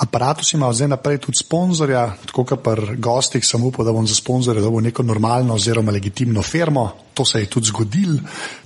Apparatus ima zdaj naprej tudi sponzorja, tako kot pri gostih, sem upal, da bom za sponzorja dobil neko normalno oziroma legitimno firmo. To se je tudi zgodil,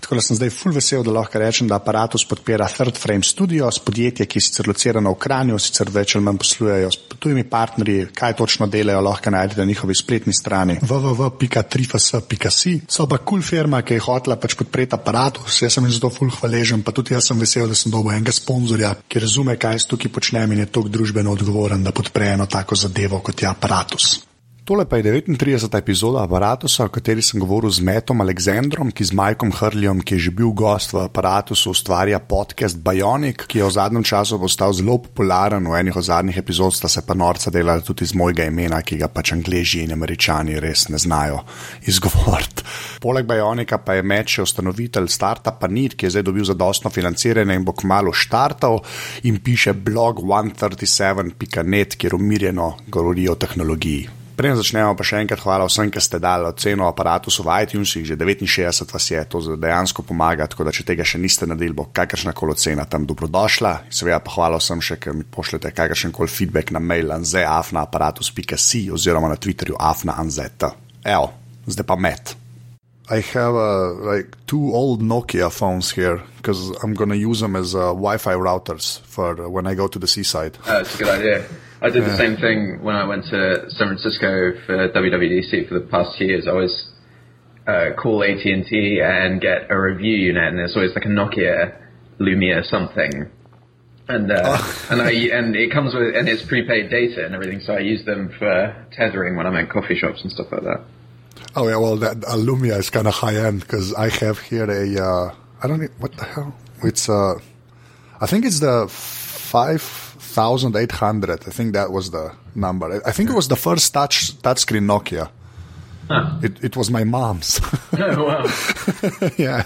tako da sem zdaj full vesel, da lahko rečem, da Apparatus podpira Third Frame Studios, podjetje, ki je sicer locirano v Kranju, sicer več ali manj poslujejo s tujimi partnerji, kaj točno delajo, lahko najdete na njihovi spletni strani www.trifas.si. So pa kul cool firma, ki je hotela pač podpreti Apparatus, jaz sem jim zato full hvaležen, pa tudi jaz sem vesel, da sem dobil enega sponzorja, ki razume, kaj jaz tukaj počnem in je tok družbeno odgovoren, da podpre eno tako zadevo kot je Apparatus. Tole pa je 39. epizoda aparata, o kateri sem govoril z Metom Aleksandrom, ki z Majkom Hrljom, ki je že bil gost v aparatu, ustvarja podcast Bionic, ki je v zadnjem času postal zelo popularen. V enih od zadnjih epizod sta se pa norca delala tudi z mojega imena, ki ga pač angliži in američani res ne znajo izgovoriti. Poleg Bionika pa je Met še ustanovitelj startupa NIT, ki je zdaj dobil zadostno financiranje in bo kmalo štartal in piše blog 137.net, kjer umirjeno govori o tehnologiji. Preden začnemo, pa še enkrat hvala vsem, ki ste dali oceno aparatu v iTunesih, že 69 vas je, to dejansko pomaga, tako da če tega še niste naredili, bo kakršna koli ocena tam dobrodošla. Seveda pa hvala vsem še, ki mi pošljete kakršen koli feedback na mail anzeafnaaparatus.si oziroma na Twitterju afnaanzeta. Evo, zdaj pa met. I have uh, like two old Nokia phones here because I'm gonna use them as uh, Wi-Fi routers for uh, when I go to the seaside. That's a good idea. I did the same thing when I went to San Francisco for WWDC for the past two years. I always uh, call AT and T and get a review unit, and it's always like a Nokia Lumia something. And uh, oh. and I and it comes with and it's prepaid data and everything, so I use them for tethering when I'm at coffee shops and stuff like that. Oh yeah, well that uh, Lumia is kind of high end because I have here a uh, I don't know what the hell it's uh I think it's the five thousand eight hundred. I think that was the number. I think it was the first touch touchscreen Nokia. Huh. It it was my mom's. oh wow! yeah.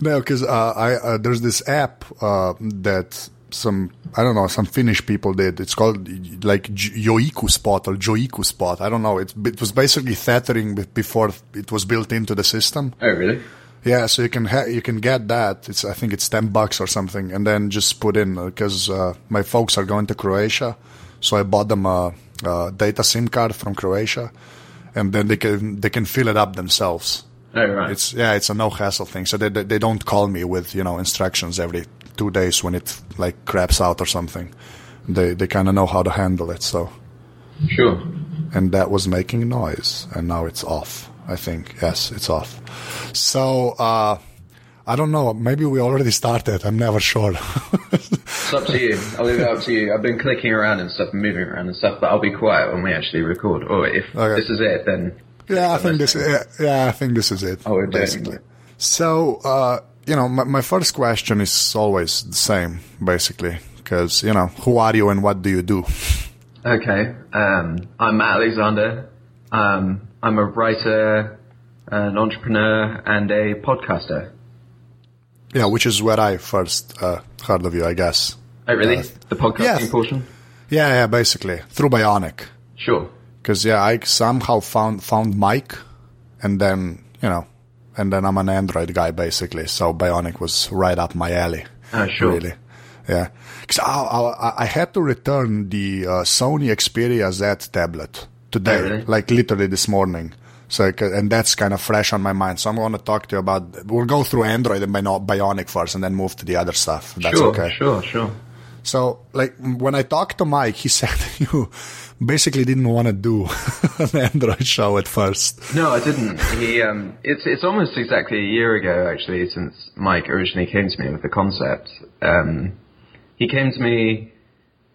no, because uh, I uh, there's this app uh, that some I don't know some Finnish people did. It's called like Joiku Spot or Joiku Spot. I don't know. It, it was basically tethering before it was built into the system. Oh really? Yeah, so you can ha- you can get that. It's I think it's ten bucks or something, and then just put in because uh, my folks are going to Croatia, so I bought them a, a, data SIM card from Croatia, and then they can they can fill it up themselves. Oh, right. It's yeah, it's a no hassle thing. So they, they they don't call me with you know instructions every two days when it like craps out or something. They they kind of know how to handle it. So sure. And that was making noise, and now it's off. I think. Yes, it's off. So, uh, I don't know. Maybe we already started. I'm never sure. it's up to you. I'll leave it up to you. I've been clicking around and stuff, moving around and stuff, but I'll be quiet when we actually record. Or if okay. this is it, then. Yeah, I think this. Yeah, yeah, I think this is it. Oh, basically. So, uh, you know, my, my first question is always the same, basically, because you know, who are you and what do you do? Okay, um, I'm Matt Alexander. Um, I'm a writer, an entrepreneur, and a podcaster. Yeah, which is where I first uh, heard of you, I guess. Oh, really? Uh, the podcasting yeah, portion? Yeah, yeah, basically through Bionic. Sure. Because yeah, I somehow found found Mike, and then you know, and then I'm an Android guy basically. So Bionic was right up my alley. Ah, sure. Really. Yeah, because I, I, I, had to return the uh, Sony Xperia Z tablet today, oh, really? like literally this morning. So, and that's kind of fresh on my mind. So I'm going to talk to you about, we'll go through Android and Bionic first and then move to the other stuff. That's sure, okay. Sure, sure. So, like, when I talked to Mike, he said you basically didn't want to do an Android show at first. No, I didn't. He, um, it's, it's almost exactly a year ago, actually, since Mike originally came to me with the concept. Um, he came to me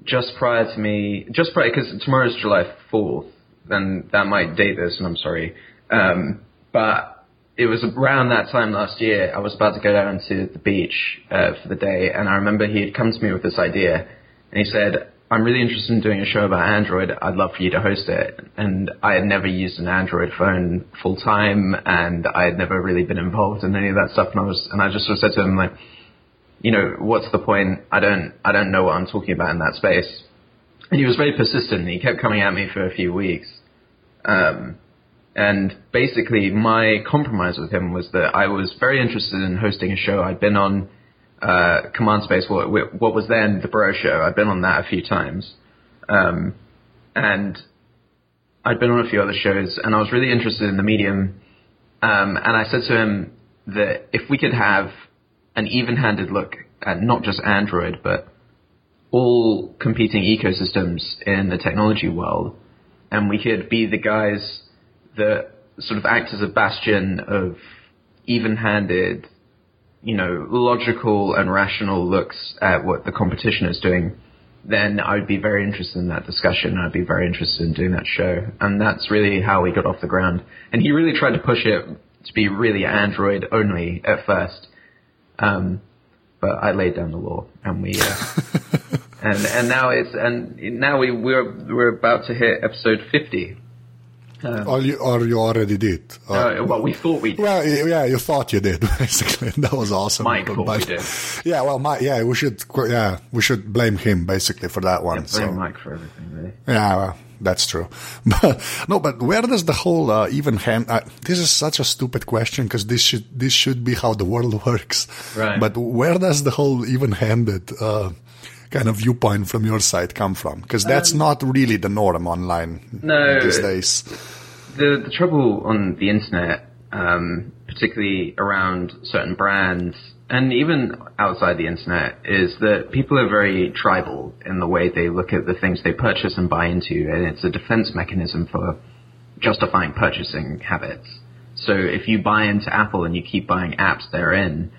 just prior to me, just prior, because tomorrow's July 4th then that might date this, and I'm sorry. Um, but it was around that time last year. I was about to go down to the beach uh, for the day, and I remember he had come to me with this idea, and he said, "I'm really interested in doing a show about Android. I'd love for you to host it." And I had never used an Android phone full time, and I had never really been involved in any of that stuff. And I was, and I just sort of said to him like, "You know, what's the point? I don't, I don't know what I'm talking about in that space." And he was very persistent. He kept coming at me for a few weeks. Um, And basically, my compromise with him was that I was very interested in hosting a show. I'd been on uh, Command Space, what, what was then the Bro Show. I'd been on that a few times. Um, and I'd been on a few other shows, and I was really interested in the medium. Um, and I said to him that if we could have an even-handed look at not just Android, but all competing ecosystems in the technology world, and we could be the guys that sort of act as a bastion of even-handed, you know, logical and rational looks at what the competition is doing, then I would be very interested in that discussion. I'd be very interested in doing that show. And that's really how we got off the ground. And he really tried to push it to be really Android only at first. Um, but I laid down the law and we, uh, and, and now it's, and now we, we're, we're about to hit episode 50 um, or, you, or you already did. Uh, well, we thought we did. Well, yeah, you thought you did, basically. That was awesome. Mike thought but, we did. Yeah, well, Mike, yeah, we should, yeah, we should blame him, basically, for that one. Yeah, blame so. Mike for everything, really. Yeah, well, that's true. But, no, but where does the whole uh, even hand, uh, this is such a stupid question because this should, this should be how the world works. Right. But where does the whole even handed, uh, kind of viewpoint from your side come from? Because that's um, not really the norm online no, these days. The, the trouble on the internet, um, particularly around certain brands, and even outside the internet, is that people are very tribal in the way they look at the things they purchase and buy into, and it's a defense mechanism for justifying purchasing habits. So if you buy into Apple and you keep buying apps therein,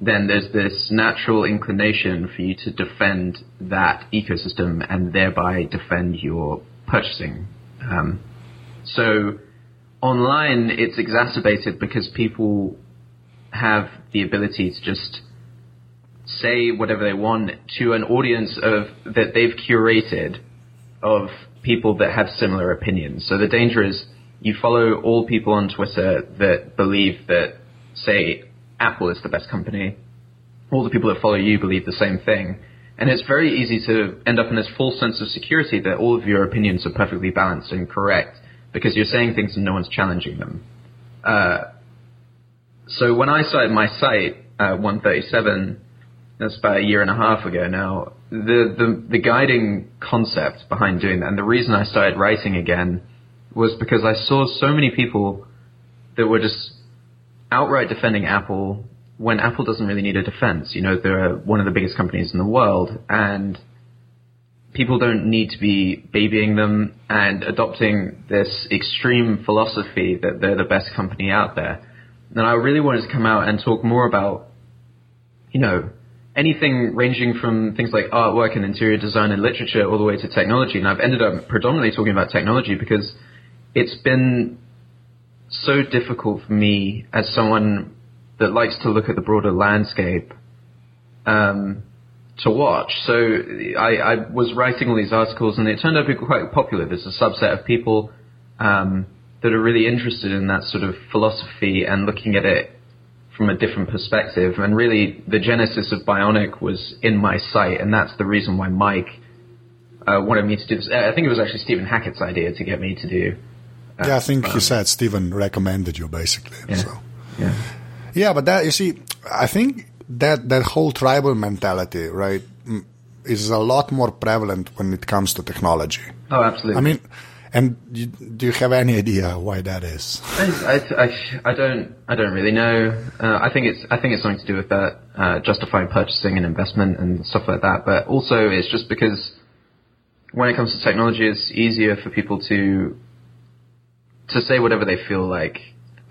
then there's this natural inclination for you to defend that ecosystem and thereby defend your purchasing. Um, so online, it's exacerbated because people have the ability to just say whatever they want to an audience of that they've curated of people that have similar opinions. So the danger is you follow all people on Twitter that believe that, say, Apple is the best company. All the people that follow you believe the same thing. And it's very easy to end up in this false sense of security that all of your opinions are perfectly balanced and correct because you're saying things and no one's challenging them. Uh, so when I started my site, uh, 137, that's about a year and a half ago now, the, the, the guiding concept behind doing that, and the reason I started writing again was because I saw so many people that were just outright defending Apple when Apple doesn't really need a defense. You know, they're one of the biggest companies in the world, and people don't need to be babying them and adopting this extreme philosophy that they're the best company out there. And I really wanted to come out and talk more about, you know, anything ranging from things like artwork and interior design and literature all the way to technology. And I've ended up predominantly talking about technology because it's been so difficult for me as someone that likes to look at the broader landscape um, to watch. So I, I, was writing all these articles, and it turned out to be quite popular. There's a subset of people um, that are really interested in that sort of philosophy and looking at it from a different perspective. And really, the genesis of Bionic was in my site, and that's the reason why Mike uh, wanted me to do this. I think it was actually Stephen Hackett's idea to get me to do. Yeah, I think he said Stephen recommended you basically. Yeah. So. Yeah. Yeah, but that you see, I think that that whole tribal mentality, right, is a lot more prevalent when it comes to technology. Oh, absolutely. I mean, and you, do you have any idea why that is? I, I, I don't I don't really know. Uh, I think it's I think it's something to do with that uh, justifying purchasing and investment and stuff like that. But also, it's just because when it comes to technology, it's easier for people to to say whatever they feel like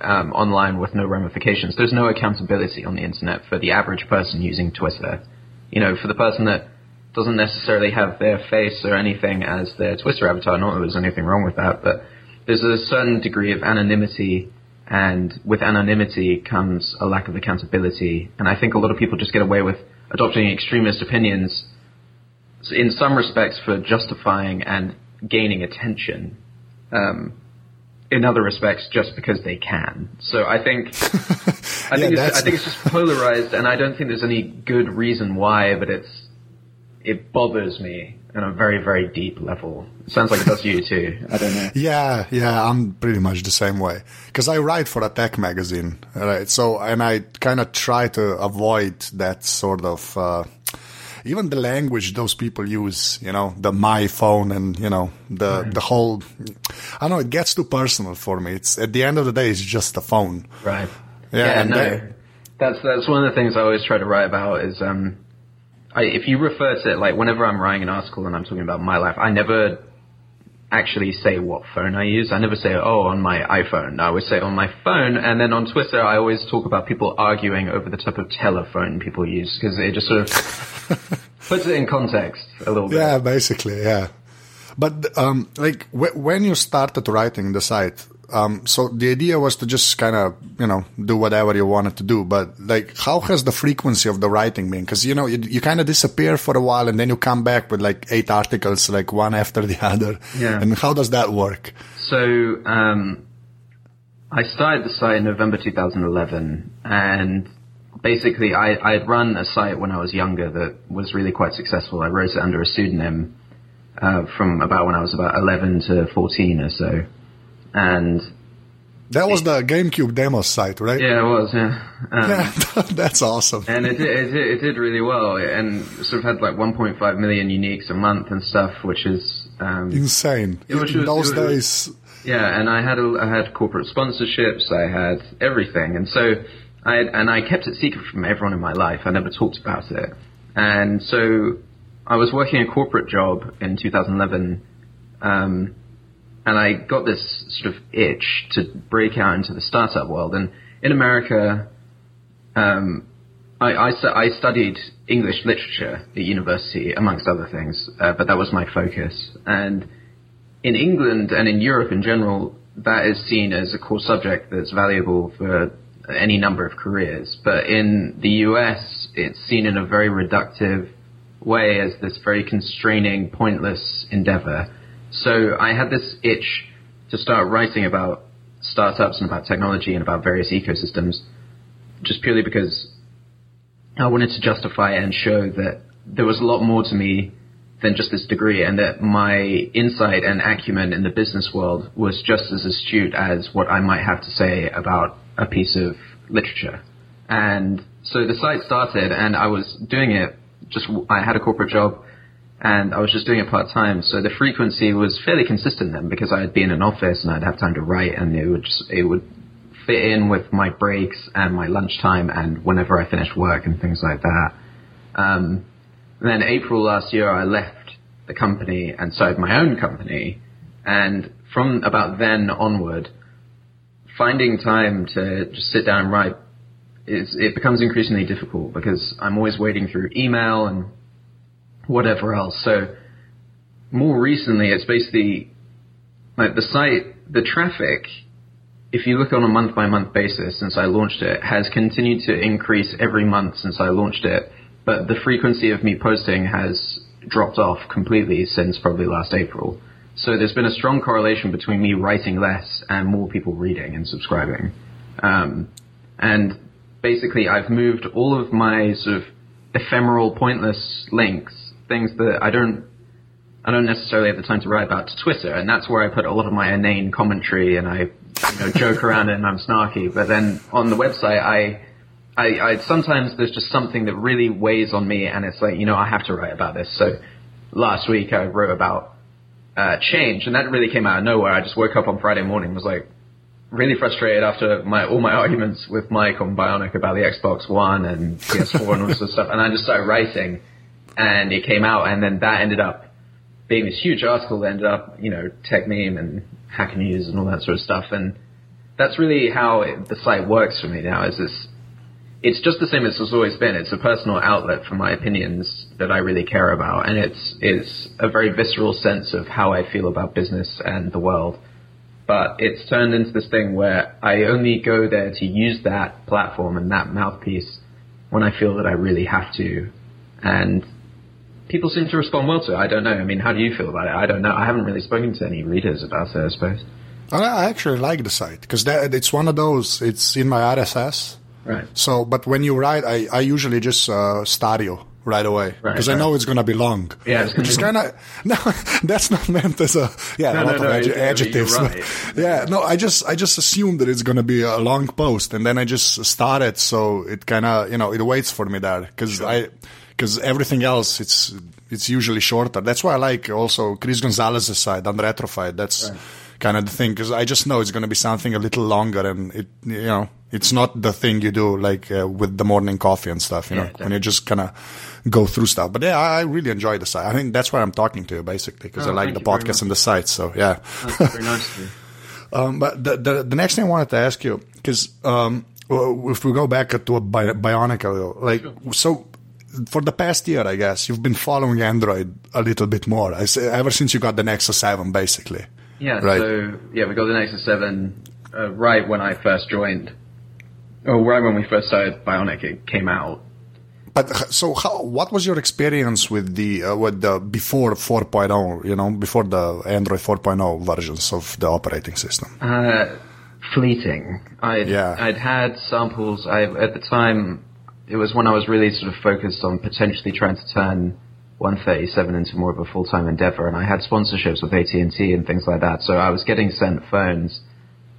um, online with no ramifications. There's no accountability on the internet for the average person using Twitter. You know, for the person that doesn't necessarily have their face or anything as their Twitter avatar. Not that there's anything wrong with that, but there's a certain degree of anonymity, and with anonymity comes a lack of accountability. And I think a lot of people just get away with adopting extremist opinions in some respects for justifying and gaining attention. Um, in other respects just because they can. So I think I think it's, I think it's just polarized, and I don't think there's any good reason why. But it's it bothers me on a very, very deep level. It sounds like it does you too. I don't know. Yeah, yeah, I'm pretty much the same way. Because I write for a tech magazine, right? So, and I kind of try to avoid that sort of, uh, even the language those people use, you know, the my phone and, you know, the, right. the whole, I don't know, it gets too personal for me. It's at the end of the day, it's just a phone. Right. Yeah, yeah no. That's, that's one of the things I always try to write about is, um, I, if you refer to it, like whenever I'm writing an article and I'm talking about my life, I never actually say what phone I use. I never say, oh, on my iPhone. I always say on my phone. And then on Twitter, I always talk about people arguing over the type of telephone people use because it just sort of puts it in context a little bit. Yeah, basically, yeah. But um, like w- when you started writing the site, um, so the idea was to just kind of, you know, do whatever you wanted to do. But like, how has the frequency of the writing been? Because you know, you, you kind of disappear for a while and then you come back with like eight articles, like one after the other. Yeah. And how does that work? So um, I started the site in November 2011, and basically, I I had run a site when I was younger that was really quite successful. I wrote it under a pseudonym uh, from about when I was about 11 to 14 or so and that was the GameCube demo site, right? Yeah, it was. Yeah, um, yeah, that's awesome. and it did, it did, it did really well, and sort of had like 1.5 million uniques a month and stuff, which is um, insane. in was, those days. yeah, and I had a, I had corporate sponsorships, I had everything, and so I had, and I kept it secret from everyone in my life. I never talked about it, and so I was working a corporate job in 2011. Um, and I got this sort of itch to break out into the startup world. And in America, um, I, I, I, studied English literature at university, amongst other things, uh, but that was my focus. And in England and in Europe in general, that is seen as a core subject that's valuable for any number of careers. But in the US, it's seen in a very reductive way as this very constraining, pointless endeavor. So I had this itch to start writing about startups and about technology and about various ecosystems, just purely because I wanted to justify and show that there was a lot more to me than just this degree and that my insight and acumen in the business world was just as astute as what I might have to say about a piece of literature. And so the site started and I was doing it just, I had a corporate job and I was just doing it part time. So the frequency was fairly consistent then because I'd be in an office and I'd have time to write, and it would just, it would fit in with my breaks and my lunchtime and whenever I finished work and things like that. Um, then April last year, I left the company and started my own company, and from about then onward, finding time to just sit down and write it becomes increasingly difficult because I'm always wading through email and whatever else. So more recently, it's basically like the site, the traffic. If you look on a month by month basis since I launched it, has continued to increase every month since I launched it, but the frequency of me posting has dropped off completely since probably last April. So there's been a strong correlation between me writing less and more people reading and subscribing. Um, and basically, I've moved all of my sort of ephemeral, pointless links things that I don't I don't necessarily have the time to write about to Twitter, and that's where I put a lot of my inane commentary and I you know joke around and I'm snarky. But then on the website, I, I, I sometimes there's just something that really weighs on me, and it's like you know I have to write about this. So last week I wrote about uh, change, and that really came out of nowhere. I just woke up on Friday morning, was like really frustrated after my all my arguments with Mike on Bionic about the Xbox One and PS4 and all this stuff, and I just started writing and it came out, and then that ended up being this huge article that ended up, you know, Techmeme and Hacker News and all that sort of stuff, and that's really how it, the site works for me now. Is this? It's just the same as it's always been. It's a personal outlet for my opinions that I really care about, and it's it's a very visceral sense of how I feel about business and the world. But it's turned into this thing where I only go there to use that platform and that mouthpiece when I feel that I really have to, and people seem to respond well to it. I don't know. I mean, how do you feel about it? I don't know. I haven't really spoken to any readers about it, I suppose. I actually like the site because it's one of those. It's in my RSS. Right. So, but when you write, I, I usually just uh, Stadio right away Right, because I know it's going to be long. Yeah, it's which is kind of no. That's not meant as a yeah No, a no, lot no, of adj- you're- you're adjectives. right. yeah, no, I just I just assume that it's going to be a long post, and then I just start it, so it kind of you know it waits for me there because I because everything else it's it's usually shorter. That's why I like also Chris Gonzales's side on Retrofied. That's kind of the thing because I just know it's going to be something a little longer, and it you know it's not the thing you do like uh, with the morning coffee and stuff. You know Yeah, when you just kind of go through stuff. But yeah, I I really enjoy the site. I think that's why I'm talking to you basically because Oh, I like the podcast and the site. So yeah. Very nice. Um, but the, the the next thing I wanted to ask you because um, if we go back to a bi- Bionic, a little, like so. For the past year, I guess you've been following Android a little bit more. I say, ever since you got the Nexus Seven, basically. Yeah, Right. so yeah, we got the Nexus 7 uh, right when I first joined. Oh, right when we first started Bionic, it came out. But so, how, what was your experience with the uh, with the before 4.0? You know, before the Android 4.0 versions of the operating system. Uh, fleeting. I'd, Yeah. I'd had samples. I at the time, it was when I was really sort of focused on potentially trying to turn 137 into more of a full-time endeavor, and I had sponsorships with AT&T and things like that. So I was getting sent phones,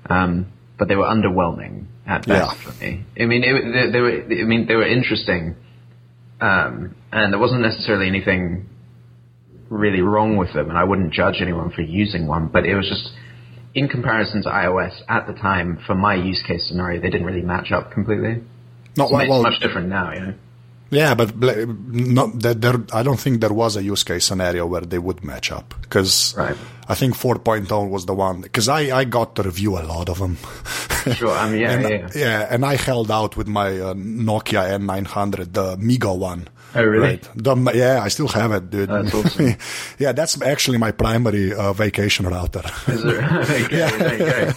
um, but they were underwhelming at best Yeah. for me. I mean, it, they, they were. I mean, they were interesting, um, and there wasn't necessarily anything really wrong with them, and I wouldn't judge anyone for using one, but it was just in comparison to iOS at the time, for my use case scenario, they didn't really match up completely. No, It's, well, well, much different now, you know. Yeah, but not that there. I don't think there was a use case scenario where they would match up because Right. I think 4.0 was the one because I I got to review a lot of them. Sure, I mean, yeah, and, yeah, yeah, and I held out with my uh, Nokia N900, the MeeGo one. Oh, really? Right. The, yeah, I still have it, dude. That's awesome. yeah, that's actually my primary uh, vacation router. Is it- okay, you go.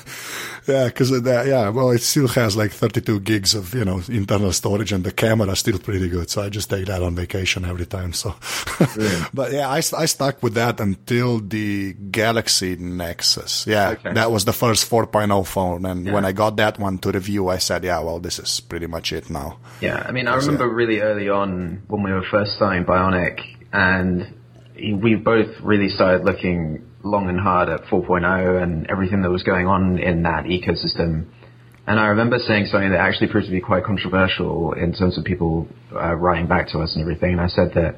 Yeah, because that yeah, well, it still has like 32 gigs of you know internal storage, and the camera is still pretty good. So I just take that on vacation every time. So, but yeah, I, I stuck with that until the Galaxy Nexus. Yeah, Okay. that was the first 4.0 phone, and when I got that one to review, I said, yeah, well, this is pretty much it now. Yeah, I mean, I remember it. really early on when we were first starting Bionic, and we both really started looking long and hard at 4.0 and everything that was going on in that ecosystem. And I remember saying something that actually proved to be quite controversial in terms of people uh, writing back to us and everything. And I said that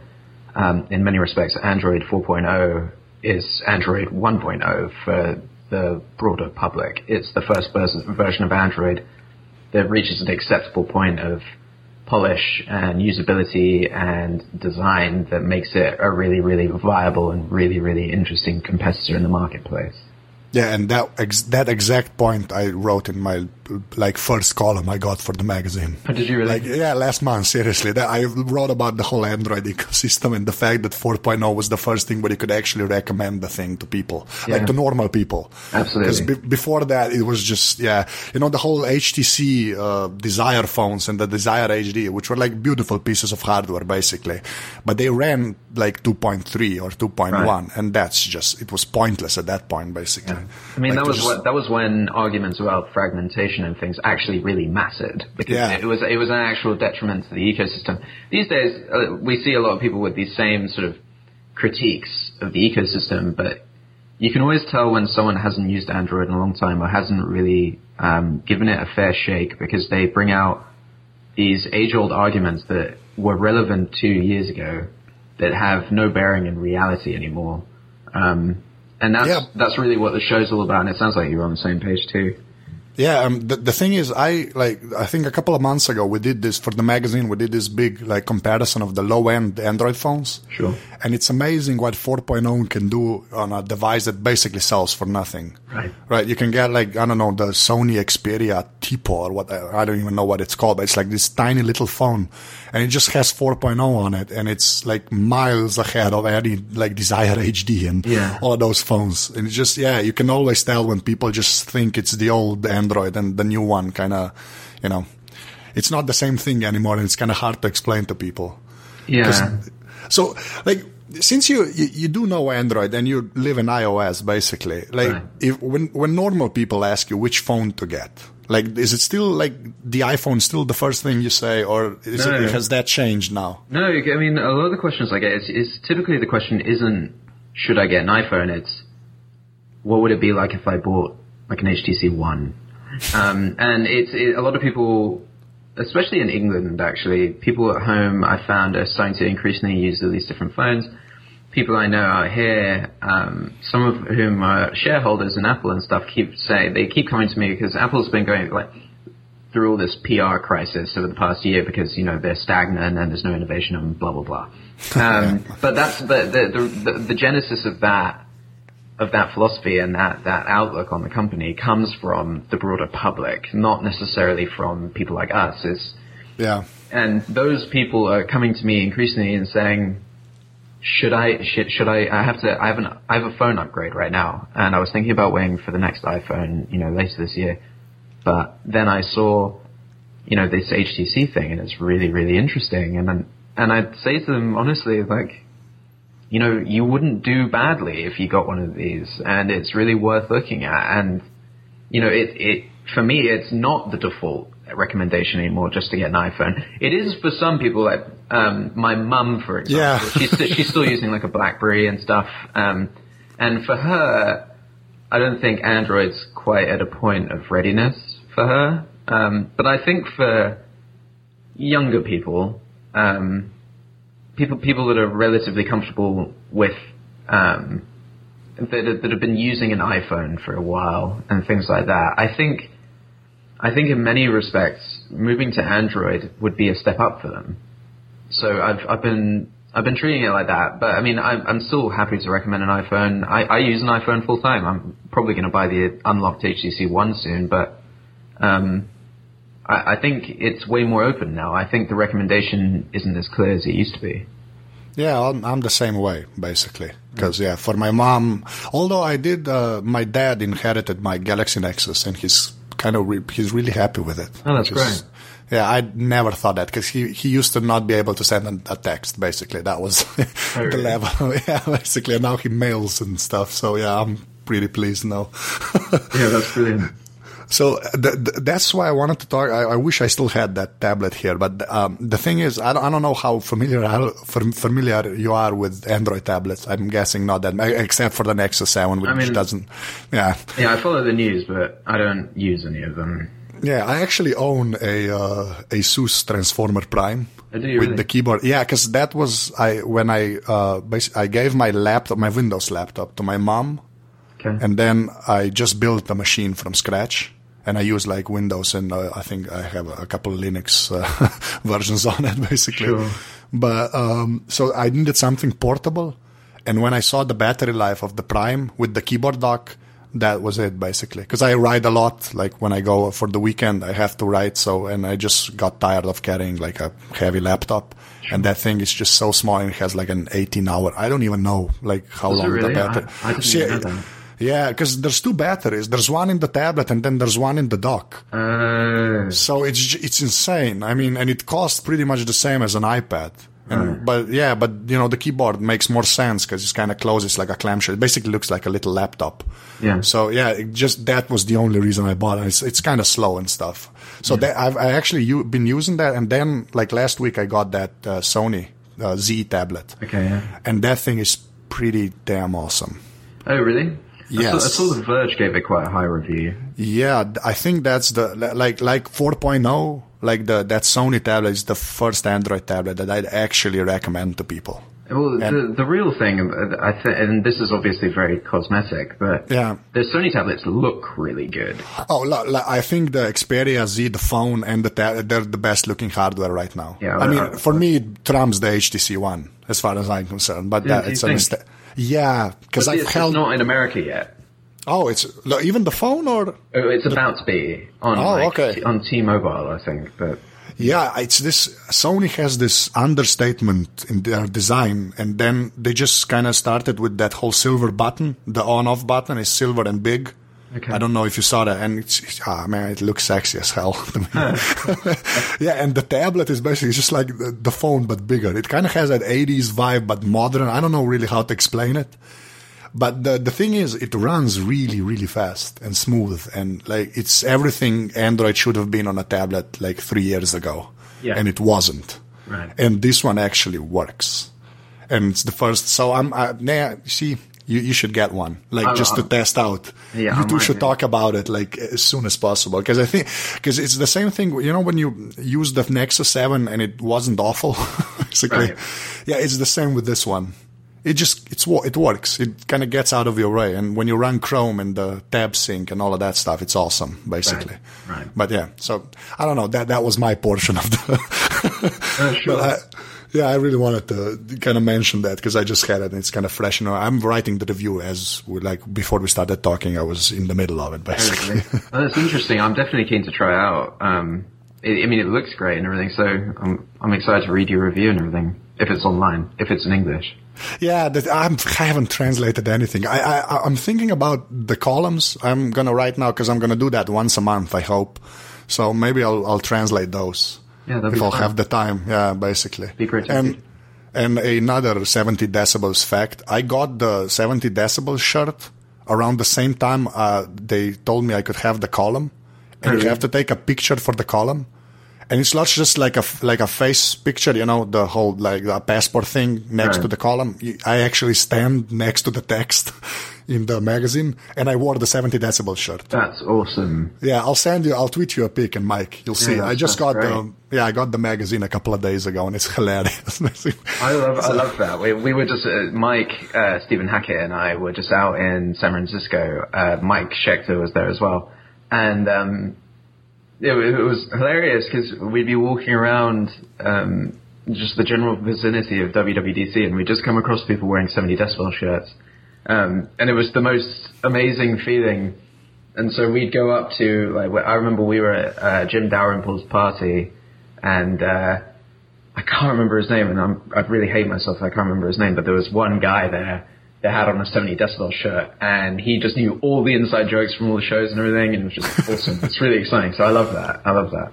um, in many respects, Android 4.0 is Android 1.0 for the broader public. It's the first version of Android that reaches an acceptable point of polish and usability and design that makes it a really, really viable and really, really interesting competitor in the marketplace. Yeah, and that ex- that exact point I wrote in my like first column I got for the magazine. Oh, did you really? Like yeah, last month seriously, that I wrote about the whole Android ecosystem and the fact that 4.0 was the first thing where you could actually recommend the thing to people, like to normal people. Absolutely. Because be- before that, it was just yeah, you know, the whole HTC uh, Desire phones and the Desire HD, which were like beautiful pieces of hardware basically, but they ran like 2.3 or 2.1, Right. and that's just it was pointless at that point basically. I mean, Like, that was just- what, that was when arguments about fragmentation and things actually really mattered because Yeah. it was it was an actual detriment to the ecosystem. These days, uh, we see a lot of people with these same sort of critiques of the ecosystem, but you can always tell when someone hasn't used Android in a long time or hasn't really um, given it a fair shake because they bring out these age-old arguments that were relevant two years ago that have no bearing in reality anymore. Um, and that's Yeah. that's really what the show's all about. And it sounds like you're on the same page too. Yeah, um, the, the thing is, I like. I think a couple of months ago we did this for the magazine. We did this big like comparison of the low end Android phones. Sure. And it's amazing what 4.0 can do on a device that basically sells for nothing. Right. Right. You can get like I don't know the Sony Xperia Tipo or what I don't even know what it's called, but it's like this tiny little phone, and it just has 4.0 on it, and it's like miles ahead of any like Desire HD and Yeah. all of those phones. And it's just yeah, you can always tell when people just think it's the old Android and the new one kind of, you know, it's not the same thing anymore, and it's kind of hard to explain to people. Yeah. So, like, since you, you you do know Android and you live in iOS, basically, like, Right. if when when normal people ask you which phone to get, Like, is it still like the iPhone still the first thing you say, or is No. it, has that changed now? No, I mean a lot of the questions I get is, is typically the question isn't should I get an iPhone? It's what would it be like if I bought like an HTC One? Um, and it's it, a lot of people, especially in England, actually, people at home I found are starting to increasingly use all these different phones. People I know out here, um, some of whom are shareholders in Apple and stuff, keep saying they keep coming to me because Apple's been going like through all this PR crisis over the past year because you know they're stagnant and there's no innovation and blah blah blah. Um, but that's the the, the the the genesis of that of that philosophy and that that outlook on the company comes from the broader public, not necessarily from people like us. It's Yeah. and those people are coming to me increasingly and saying, "Should I? Should, should I? I have to. I have an. I have a phone upgrade right now, and I was thinking about waiting for the next iPhone, you know, later this year. But then I saw, you know, this HTC thing, and it's really, really interesting. And then, and I'd say to them honestly, like, you know, you wouldn't do badly if you got one of these, and it's really worth looking at. And you know, it, it, for me, it's not the default recommendation anymore just to get an iPhone. It is for some people, like, um, my mum, for example. Yeah. she's, st- she's still using like a Blackberry and stuff. Um, and for her, I don't think Android's quite at a point of readiness for her. Um, but I think for younger people, um, people, people that are relatively comfortable with, um, that, that have been using an iPhone for a while and things like that. I think, I think in many respects, moving to Android would be a step up for them. So I've, I've been, I've been treating it like that. But I mean, I'm, I'm still happy to recommend an iPhone. I, I use an iPhone full time. I'm probably going to buy the unlocked HTC One soon, but, um, I, I think it's way more open now. I think the recommendation isn't as clear as it used to be. Yeah, I'm, I'm the same way basically. Because yeah, for my mom, although I did, uh, my dad inherited my Galaxy Nexus, and he's kind of re- he's really happy with it. Oh, that's which is- great. Yeah, I never thought that because he he used to not be able to send a, a text. Basically, that was oh, the really? level. yeah, basically, and now he mails and stuff. So yeah, I'm pretty pleased now. Yeah, that's brilliant. So th- th- that's why I wanted to talk. I, I wish I still had that tablet here, but um, the thing is, I don't, I don't know how familiar how familiar you are with Android tablets. I'm guessing not that, except for the Nexus 7, which mean- doesn't. Yeah, Yeah, I follow the news, but I don't use any of them. yeah. I actually own a uh, Asus Transformer Prime. Oh, with really? the keyboard, yeah, because that was I when I uh, I gave my laptop, my Windows laptop, to my mom, Okay. and then I just built the machine from scratch. And I use like Windows, and uh, I think I have a couple of Linux uh, versions on it, basically. Sure. But um, so I needed something portable, and when I saw the battery life of the Prime with the keyboard dock, that was it basically. Because I ride a lot, like when I go for the weekend, I have to ride. So, and I just got tired of carrying like a heavy laptop, and that thing is just so small and it has like an 18 hour. I don't even know like how long really? the battery. I- I didn't See, know that. Yeah, because there's two batteries. There's one in the tablet, and then there's one in the dock. Uh, So it's it's insane. I mean, and it costs pretty much the same as an iPad. And, But yeah, but you know the keyboard makes more sense because it's kind of closed. It's like a clamshell. It basically looks like a little laptop. Yeah. So yeah, it just that was the only reason I bought it. It's it's kind of slow and stuff. So that, I've I actually u- been using that, and then like last week I got that uh, Sony uh, Z tablet, okay, yeah. and that thing is pretty damn awesome. Oh, really? I saw, I saw The Verge gave it quite a high review. Yeah, I think that's the like like 4.0, like the that Sony tablet is the first Android tablet that I'd actually recommend to people. Well, the, And- the real thing, uh, I th- and this is obviously very cosmetic, but Yeah. the Sony tablets look really good. Oh, lo- lo- I think the Xperia Z, the phone, and the ta- they're the best looking hardware right now. Yeah, I mean, uh, for me, it trumps the HTC One as far as I'm concerned. But Yeah, that, do it's a mistake. Yeah, because I've it's, held. it's not in America yet. oh, it's even the phone or Oh, it's about to be on Oh, like, okay. T- on T-Mobile, I think. But Yeah, it's this. Sony has this understatement in their design, and then they just kind of started with that whole silver button. The on-off button is silver and big. Okay. I don't know if you saw that, and it's ah man, it looks sexy as hell yeah, and the tablet is basically just like the, the phone but bigger. It kind of has that '80s vibe but modern. I don't know really how to explain it. But the the thing is, it runs really really fast and smooth, and like it's everything Android should have been on a tablet like three years ago, Yeah. and it wasn't. Right. And this one actually works, and it's the first. So I'm, I, see. You, you should get one, like I'm- just to I'm- test out. Yeah, you I two should talk about it like as soon as possible because I think because it's the same thing. You know, when you use the Nexus Seven and it wasn't awful, basically. Right. Yeah, it's the same with this one. It just it's it works. It kind of gets out of your way, and when you run Chrome and the tab sync and all of that stuff, it's awesome, basically. Right, right. But yeah, so I don't know. That that was my portion of the. Oh, sure. Yeah, I really wanted to kind of mention that because I just had it and it's kind of fresh. You know, I'm writing the review as we like before we started talking. I was in the middle of it, basically. That's interesting. I'm definitely keen to try out. Um, it, I mean, it looks great and everything, so I'm I'm excited to read your review and everything. If it's online, if it's in English. Yeah, that, I'm, I haven't translated anything. I, I, I'm thinking about the columns. I'm gonna write now because I'm gonna do that once a month. I hope. So maybe I'll I'll translate those. Yeah, that'd I'll have the time. Yeah, basically. Be great And and another 70 decibels fact. I got the 70 decibels shirt around the same time. Uh, they told me I could have the column, and you have to take a picture for the column. And it's not just like a like a face picture, you know, the whole like a passport thing next Right. to the column. I actually stand next to the text in the magazine, and I wore the 70 decibel shirt. That's awesome. Yeah, I'll send you. I'll tweet you a pic, and Mike, you'll see. Yeah, I just got the yeah, I got the magazine a couple of days ago, and it's hilarious. I love I love that. We we were just uh, Mike, uh, Stephen Hackett, and I were just out in San Francisco. Uh, Mike Schechter was there as well, and um, it, it was hilarious because we'd be walking around um, just the general vicinity of WWDC, and we'd just come across people wearing 70 decibel shirts, um, and it was the most amazing feeling. And so we'd go up to like I remember we were at uh, Jim Dalrymple's party, and. Uh, I can't remember his name, and I'm, I really hate myself. I can't remember his name, but there was one guy there that had on a 70 decibel shirt, and he just knew all the inside jokes from all the shows and everything, and it was just awesome. It's really exciting. So I love that. I love that.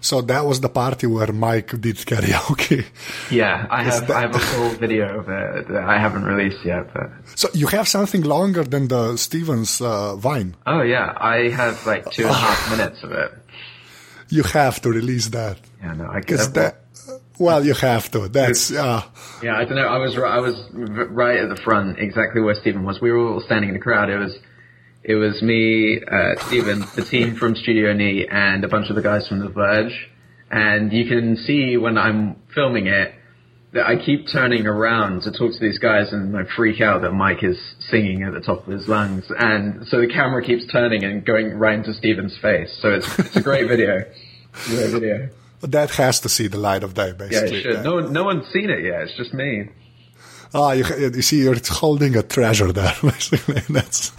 So that was the party where Mike did karaoke. Yeah, I have that- I have a full video of it that I haven't released yet, but So you have something longer than the Stevens uh, Vine. oh yeah, I have like two and a half minutes of it. You have to release that Yeah, no, I get that. Well, you have to. That's uh, Yeah, I don't know. I was I was right at the front, exactly where Stephen was. We were all standing in the crowd. It was it was me, uh, Stephen, the team from Studio Neat, and a bunch of the guys from The Verge. And you can see when I'm filming it that I keep turning around to talk to these guys, and I freak out that Mike is singing at the top of his lungs. And so the camera keeps turning and going right into Stephen's face. So it's it's a great video. It's a great video. That has to see the light of day, Yeah, basically. it should. No one, no one's seen it yet. It's just me. Ah, you, you see, you're holding a treasure there. Basically, that's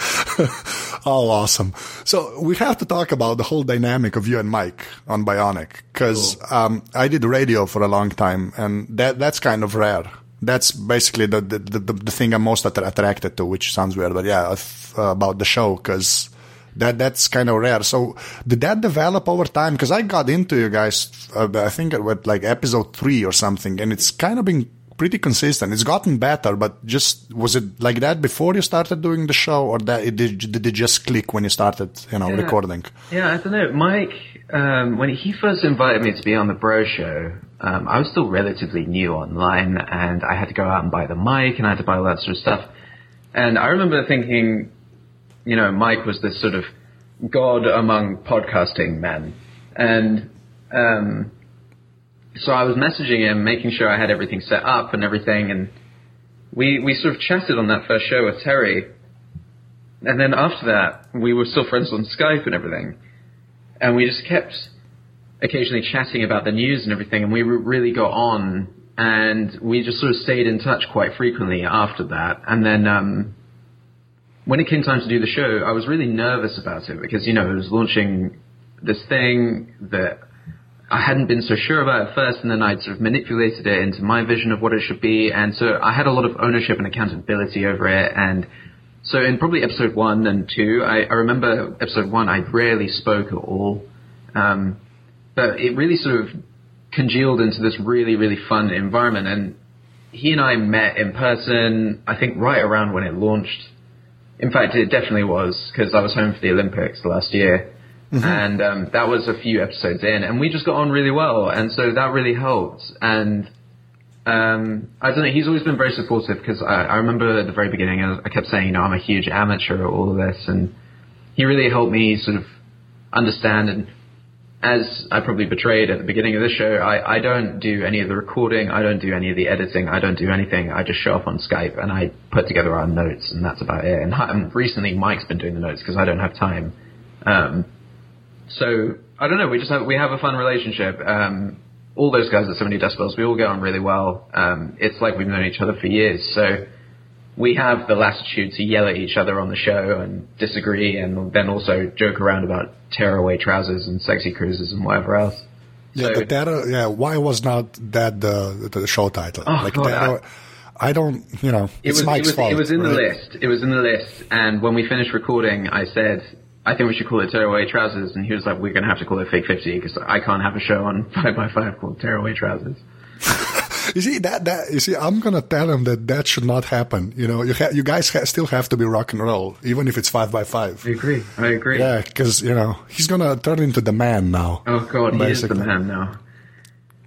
all awesome. So we have to talk about the whole dynamic of you and Mike on Bionic because um, I did radio for a long time, and that that's kind of rare. That's basically the the, the, the thing I'm most attra- attracted to, which sounds weird, but yeah, uh, about the show because that that's kind of rare. So did that develop over time? Because I got into you guys, uh, I think with like episode three or something, and it's kind of been pretty consistent. It's gotten better, but just was it like that before you started doing the show, or that it did, did it just click when you started, you know, Yeah. recording? Yeah, I don't know. Mike, um, when he first invited me to be on the Bro Show, um, I was still relatively new online, and I had to go out and buy the mic, and I had to buy all that sort of stuff. And I remember thinking, you know, Mike was this sort of god among podcasting men, and um, so I was messaging him, making sure I had everything set up and everything, and we we sort of chatted on that first show with Terry, and then after that, we were still friends on Skype and everything. And we just kept occasionally chatting about the news and everything, and we really got on, and we just sort of stayed in touch quite frequently after that. And then, um, when it came time to do the show, I was really nervous about it because, you know, it was launching this thing that I hadn't been so sure about at first, and then I'd sort of manipulated it into my vision of what it should be, and so I had a lot of ownership and accountability over it, and so in probably episode one and two, I, I remember episode one, I rarely spoke at all, um, but it really sort of congealed into this really, really fun environment, and he and I met in person. I think right around when it launched. In fact, it definitely was because I was home for the Olympics last year, and um, that was a few episodes in, and we just got on really well, and so that really helped. And um, I don't know. He's always been very supportive because I, I remember at the very beginning, I, I kept saying, you know, I'm a huge amateur at all of this, and he really helped me sort of understand. And as I probably betrayed at the beginning of this show, I, I don't do any of the recording, I don't do any of the editing, I don't do anything. I just show up on Skype and I put together our notes, and that's about it. And, and recently, Mike's been doing the notes because I don't have time. Um, so I don't know. We just have we have a fun relationship. Um, all those guys at 70 decibels, we all get on really well. Um, it's like we've known each other for years. So we have the latitude to yell at each other on the show and disagree, and then also joke around about tearaway trousers and sexy cruises and whatever else. Yeah, So- but that, uh, yeah, why was not that the, the show title? Oh, like God, that, uh, I don't, you know, It it's was, Mike's it was, fault. it was in the list. It was in the list. And when we finished recording, I said, I think we should call it Tearaway Trousers. And he was like, we're going to have to call it Fake 50 because I can't have a show on 5x5 called Tearaway Trousers. You see that that you see, I'm gonna tell him that that should not happen. You know, you ha- you guys ha- still have to be rock and roll, even if it's five by five. I agree. I agree. Yeah, because you know he's gonna turn into the man now. Oh God, he is the man now.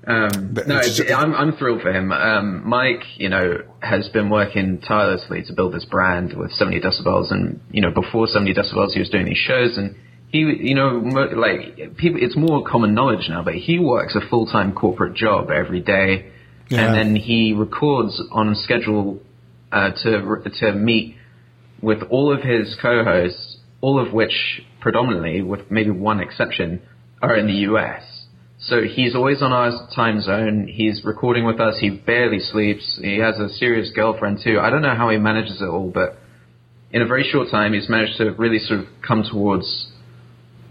Um, no, I'm I'm thrilled for him. Um, Mike, you know, has been working tirelessly to build this brand with 70 decibels, and you know, before 70 decibels, he was doing these shows, and he, you know, like people, it's more common knowledge now, but he works a full time corporate job every day, Yeah. and then he records on schedule uh, to to meet with all of his co-hosts, all of which predominantly, with maybe one exception, are in the US. So he's always on our time zone. He's recording with us. He barely sleeps. He has a serious girlfriend too. I don't know how he manages it all, but in a very short time, he's managed to really sort of come towards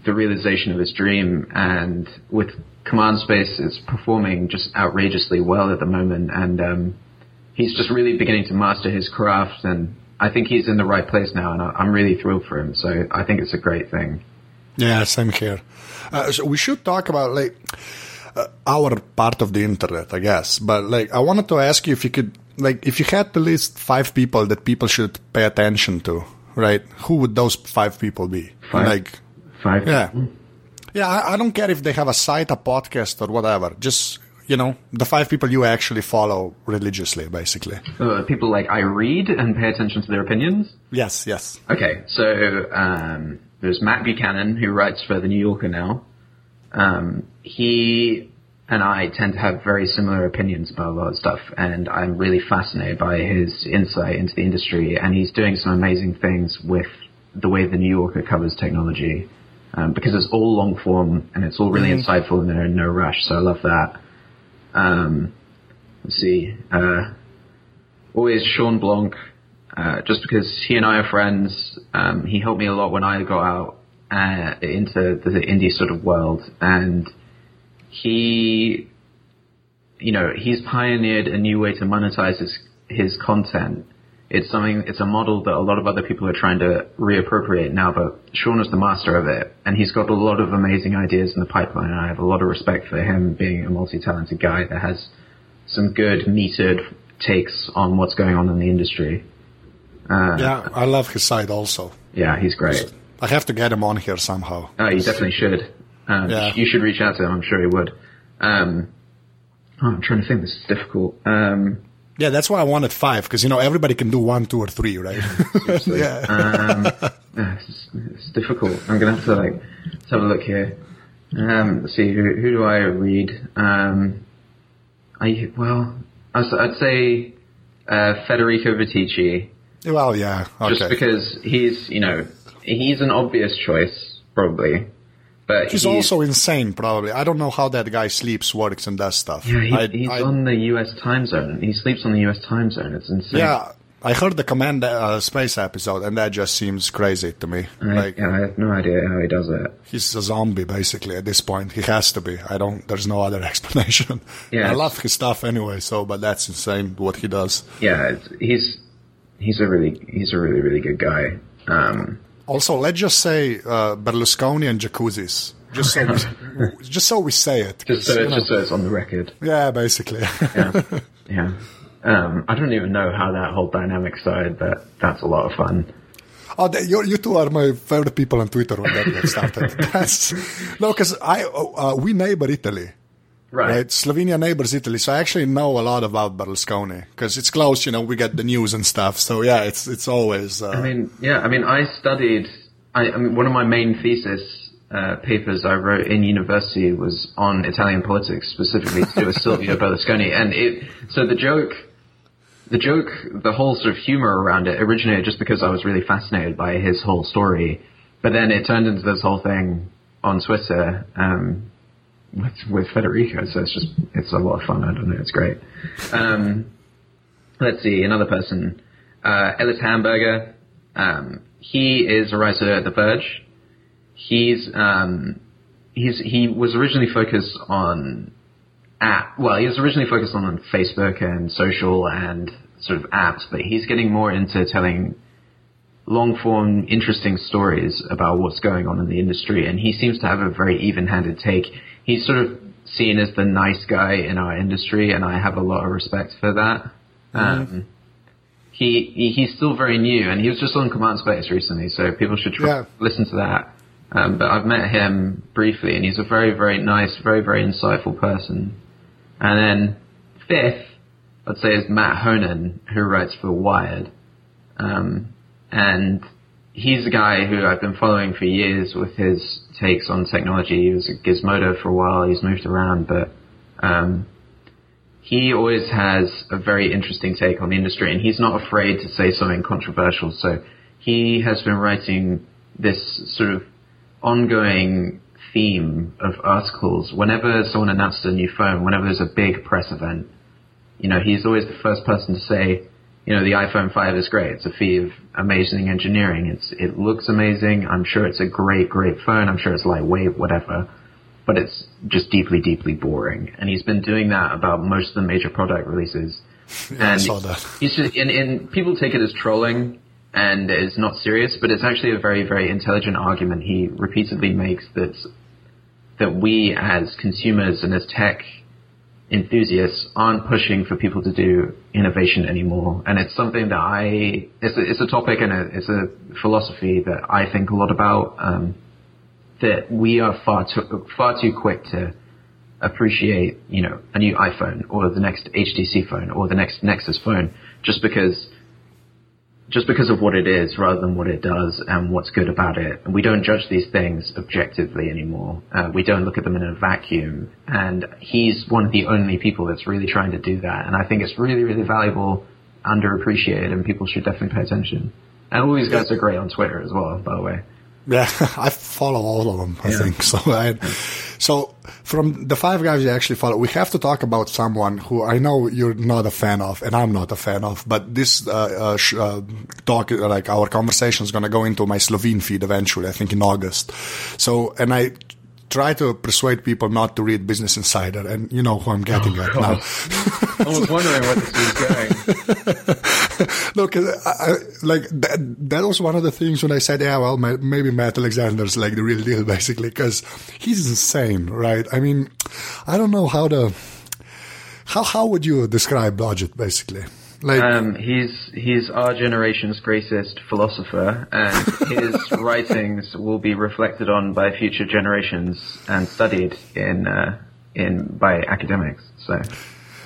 the realization of his dream. And with Command Space, is performing just outrageously well at the moment. And um, he's just really beginning to master his craft. And I think he's in the right place now. And I- I'm really thrilled for him. So I think it's a great thing. Yeah, same here. Uh, so we should talk about like uh, our part of the internet, I guess. But like, I wanted to ask you if you could, like, if you had to list five people that people should pay attention to, right? Who would those five people be? Five? Like, Five. yeah, yeah. I, I don't care if they have a site, a podcast, or whatever. Just you know, the five people you actually follow religiously, basically. Uh, people like I read and pay attention to their opinions. Yes, yes. Okay, so um, there's Matt Buchanan who writes for the New Yorker now. Um, he and I tend to have very similar opinions about a lot of stuff, and I'm really fascinated by his insight into the industry. And he's doing some amazing things with the way the New Yorker covers technology, um, because it's all long form and it's all really insightful, and they're in no rush. So I love that. Um, let's see. Uh, always Shawn Blanc, uh, just because he and I are friends. Um, he helped me a lot when I got out uh, into the indie sort of world, and he, you know, he's pioneered a new way to monetize his his content. It's something. It's a model that a lot of other people are trying to reappropriate now, but Shawn is the master of it, and he's got a lot of amazing ideas in the pipeline. And I have a lot of respect for him being a multi-talented guy that has some good metered takes on what's going on in the industry. Uh, Yeah, I love his side also. yeah, he's great. I have to get him on here somehow. Oh, you definitely should. Um, Yeah. You should reach out to him. I'm sure he would. Um, oh, I'm trying to think. This is difficult. Um, Yeah, that's why I wanted five because you know everybody can do one, two, or three, right? yeah. um, it's, it's difficult. I'm gonna have to like let's have a look here. Um, let's see. Who, who do I read? Um, I well, I'd, I'd say uh, Federico Viticci. well, yeah. Okay. just because he's you know he's an obvious choice probably, but He's also insane, probably. I don't know how that guy sleeps, works, and does stuff. yeah, he, I, he's I- on the U.S. time zone. He sleeps on the U.S. time zone. It's insane. Yeah, I heard the Command uh, Space episode, and that just seems crazy to me. I, like yeah, I have no idea how he does it. he's a zombie, basically. At this point, he has to be. I don't. There's no other explanation. Yeah. I love his stuff anyway. So, but that's insane what he does. Yeah, it's, he's he's a really he's a really really good guy. Um, Also, let's just say uh, Berlusconi and jacuzzis. Just so, we, just so we say it. just so know- just so it's on the record. yeah, basically. Yeah, yeah. Um, I don't even know how that whole dynamic started, but that's a lot of fun. Oh, you, you two are my favorite people on Twitter when that got started. That's, no, because I uh, we neighbor Italy. Right. right. Slovenia neighbors Italy, so I actually know a lot about Berlusconi because it's close. You know, we get the news and stuff. So yeah, it's it's always. Uh, I mean, yeah. I mean, I studied. I, I mean, one of my main thesis uh, papers I wrote in university was on Italian politics, specifically to do with Silvio Berlusconi, and it. So the joke, the joke, the whole sort of humor around it originated just because I was really fascinated by his whole story, but then it turned into this whole thing on Twitter. Um, with with Federico. So it's just it's a lot of fun. I don't know. It's great. Um, let's see another person, uh, Ellis Hamburger. Um, he is a writer at The Verge. He's um, he's he was originally focused on app. Well, he was originally focused on Facebook and social and sort of apps, but he's getting more into telling long form, interesting stories about what's going on in the industry, and he seems to have a very even handed take he's sort of seen as the nice guy in our industry, and I have a lot of respect for that. Mm-hmm. Um, he, he, he's still very new, and he was just on Command Space recently, so people should try, yeah. listen to that. Um, but I've met him briefly, and he's a very, very nice, very, very insightful person. And then fifth, I'd say is Matt Honan, who writes for Wired. Um, and he's a guy who I've been following for years with his takes on technology. He was at Gizmodo for a while. He's moved around, but um, he always has a very interesting take on the industry, and he's not afraid to say something controversial. So he has been writing this sort of ongoing theme of articles. Whenever someone announces a new phone, whenever there's a big press event, you know, he's always the first person to say, you know, the iPhone 5 is great. It's a feat of amazing engineering. It's, it looks amazing. I'm sure it's a great, great phone. I'm sure it's lightweight, whatever. But it's just deeply, deeply boring. And he's been doing that about most of the major product releases. Yeah, and I saw that. He's just, and, and people take it as trolling and it's not serious, but it's actually a very, very intelligent argument he repeatedly makes that, that we as consumers and as tech enthusiasts aren't pushing for people to do innovation anymore. And it's something that I, it's a, it's a topic and a, it's a philosophy that I think a lot about, um, that we are far too, far too quick to appreciate, you know, a new iPhone or the next HTC phone or the next Nexus phone just because just because of what it is rather than what it does and what's good about it. And we don't judge these things objectively anymore. Uh, we don't look at them in a vacuum. And he's one of the only people that's really trying to do that. And I think it's really, really valuable, underappreciated, and people should definitely pay attention. And all these guys are great on Twitter as well, by the way. Yeah, I follow all of them. I yeah. think so. I, so from the five guys you actually follow, we have to talk about someone who I know you're not a fan of, and I'm not a fan of. But this uh, uh, sh- uh, talk, like our conversation, is going to go into my Slovene feed eventually. I think in August. So, and I try to persuade people not to read Business Insider, and you know who I'm getting oh, at now. I was wondering what this was going. Look, uh, I, like that, that was one of the things when I said, "Yeah, well, maybe Matt Alexander's like the real deal, basically," because he's insane, right? I mean, I don't know how to how how would you describe Blodget, basically? Like, um, he's he's our generation's greatest philosopher, and his writings will be reflected on by future generations and studied in uh, in by academics. So.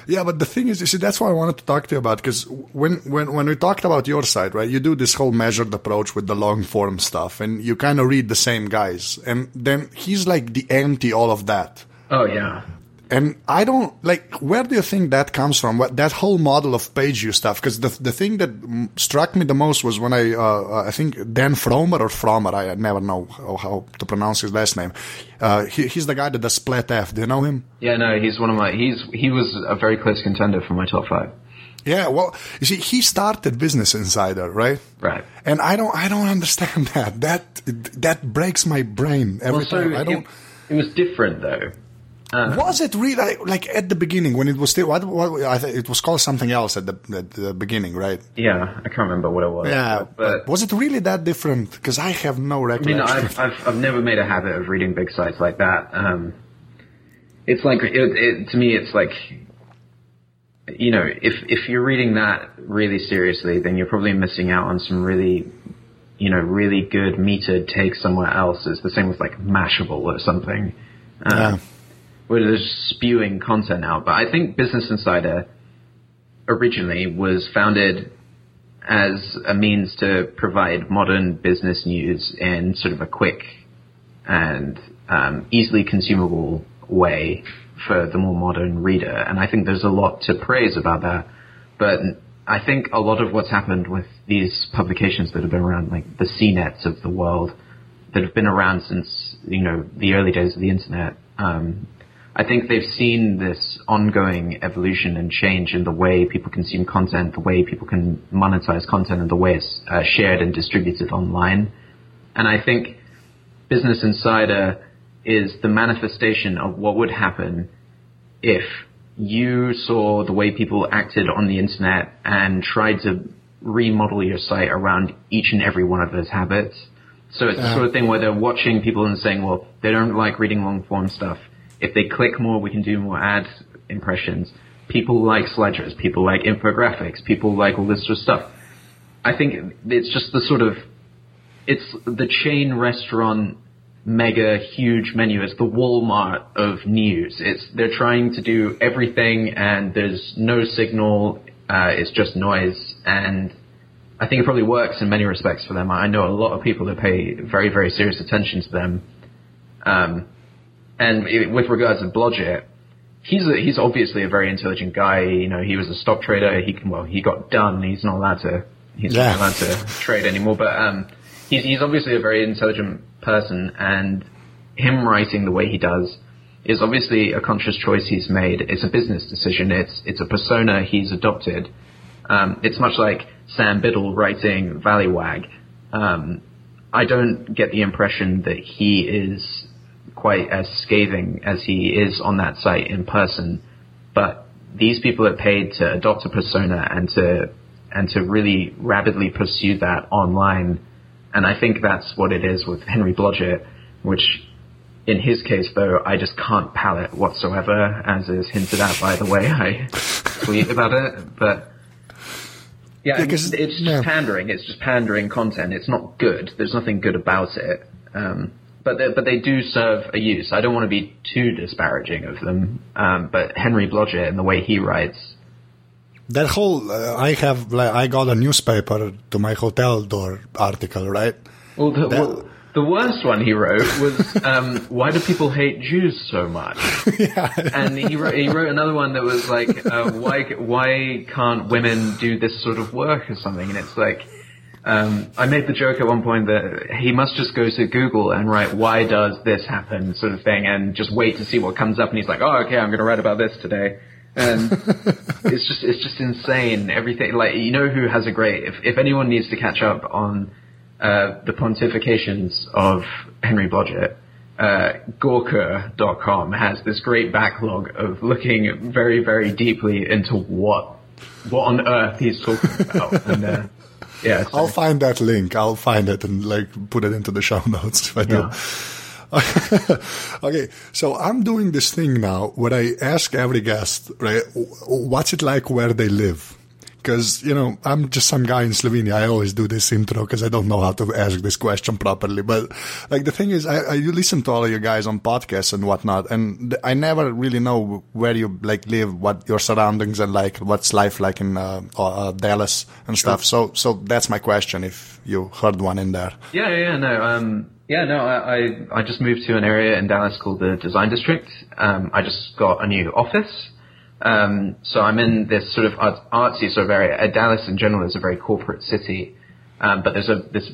Yeah, but the thing is, you see, that's what I wanted to talk to you about because when, when, when we talked about your side, right, you do this whole measured approach with the long form stuff and you kind of read the same guys. And then he's like the anti all of that. Oh, yeah. And I don't like where do you think that comes from? What, that whole model of page view stuff? Because the the thing that struck me the most was when I uh, I think Dan Frommer or Frommer I never know how, how to pronounce his last name. Uh, he, he's the guy that does SplatF. Do you know him? Yeah, no, he's one of my he's he was a very close contender for my top five. Yeah, well, you see, he started Business Insider, right? Right. And I don't, I don't understand that. That that breaks my brain every well, so time. I don't. It, it was different though. Uh, was it really like at the beginning when it was still? What, what I th- it was called something else at the, at the beginning, right? Yeah, I can't remember what it was. Yeah, but, but was it really that different? Because I have no recollection. I mean, I've, I've, I've never made a habit of reading big sites like that. Um, it's like it, it, to me, it's like you know, if if you're reading that really seriously, then you're probably missing out on some really, you know, really good metered takes somewhere else. It's the same with like Mashable or something, uh, yeah. Where they're spewing content out. But I think Business Insider originally was founded as a means to provide modern business news in sort of a quick and um, easily consumable way for the more modern reader. And I think there's a lot to praise about that. But I think a lot of what's happened with these publications that have been around, like the CNETs of the world, that have been around since, you know, the early days of the internet, um, I think they've seen this ongoing evolution and change in the way people consume content, the way people can monetize content, and the way it's uh, shared and distributed online. And I think Business Insider is the manifestation of what would happen if you saw the way people acted on the internet and tried to remodel your site around each and every one of those habits. So it's the sort of thing where they're watching people and saying, well, they don't like reading long form stuff. If they click more, we can do more ad impressions. People like slideshows. People like infographics. People like all this sort of stuff. I think it's just the sort of, it's the chain restaurant mega huge menu. It's the Walmart of news. It's they're trying to do everything, and there's no signal. Uh, it's just noise, and I think it probably works in many respects for them. I know a lot of people that pay very very serious attention to them. Um, and with regards to Blodget, he's a, he's obviously a very intelligent guy. You know, he was a stock trader. He can well, he got done. He's not allowed to. He's yeah. not allowed to trade anymore. But um, he's he's obviously a very intelligent person, and him writing the way he does is obviously a conscious choice he's made. It's a business decision. It's it's a persona he's adopted. Um, it's much like Sam Biddle writing Valleywag. Um, I don't get the impression that he is quite as scathing as he is on that site in person, but these people are paid to adopt a persona and to and to really rapidly pursue that online and I think that's what it is with Henry Blodget, which in his case, though, I just can't palate whatsoever, as is hinted at by the way I tweet about it. But yeah, yeah it's just pandering. It's just pandering content. It's not good. There's nothing good about it. Um, but they, but they do serve a use. I don't want to be too disparaging of them. Um, but Henry Blodget and the way he writes that whole uh, I have like I got a newspaper to my hotel door article, right? Well, the, that, well, the worst one he wrote was um, why do people hate Jews so much? yeah. And he wrote, he wrote another one that was like uh, why why can't women do this sort of work or something? And it's like. Um, I made the joke at one point that he must just go to Google and write "Why does this happen?" sort of thing, and just wait to see what comes up. And he's like, "Oh, okay, I'm going to write about this today." and it's just it's just insane. Everything like you know who has a great if if anyone needs to catch up on uh, the pontifications of Henry Blodget, uh, Gawker.com has this great backlog of looking very very deeply into what what on earth he's talking about. and, uh, yeah. I'll find that link. I'll find it and like put it into the show notes if I do. Yeah. okay, so I'm doing this thing now where I ask every guest, right, what's it like where they live? Because, you know, I'm just some guy in Slovenia. I always do this intro because I don't know how to ask this question properly. But, like, the thing is, I, I you listen to all of you guys on podcasts and whatnot, and I never really know where you, like, live, what your surroundings are like, what's life like in uh, uh, Dallas and stuff. Sure. So, so that's my question if you heard one in there. Yeah, yeah, no. Um, yeah, no, I, I, I just moved to an area in Dallas called the Design District. Um, I just got a new office. Um, so I'm in this sort of art, artsy sort of area. Uh, Dallas in general is a very corporate city, um, but there's a this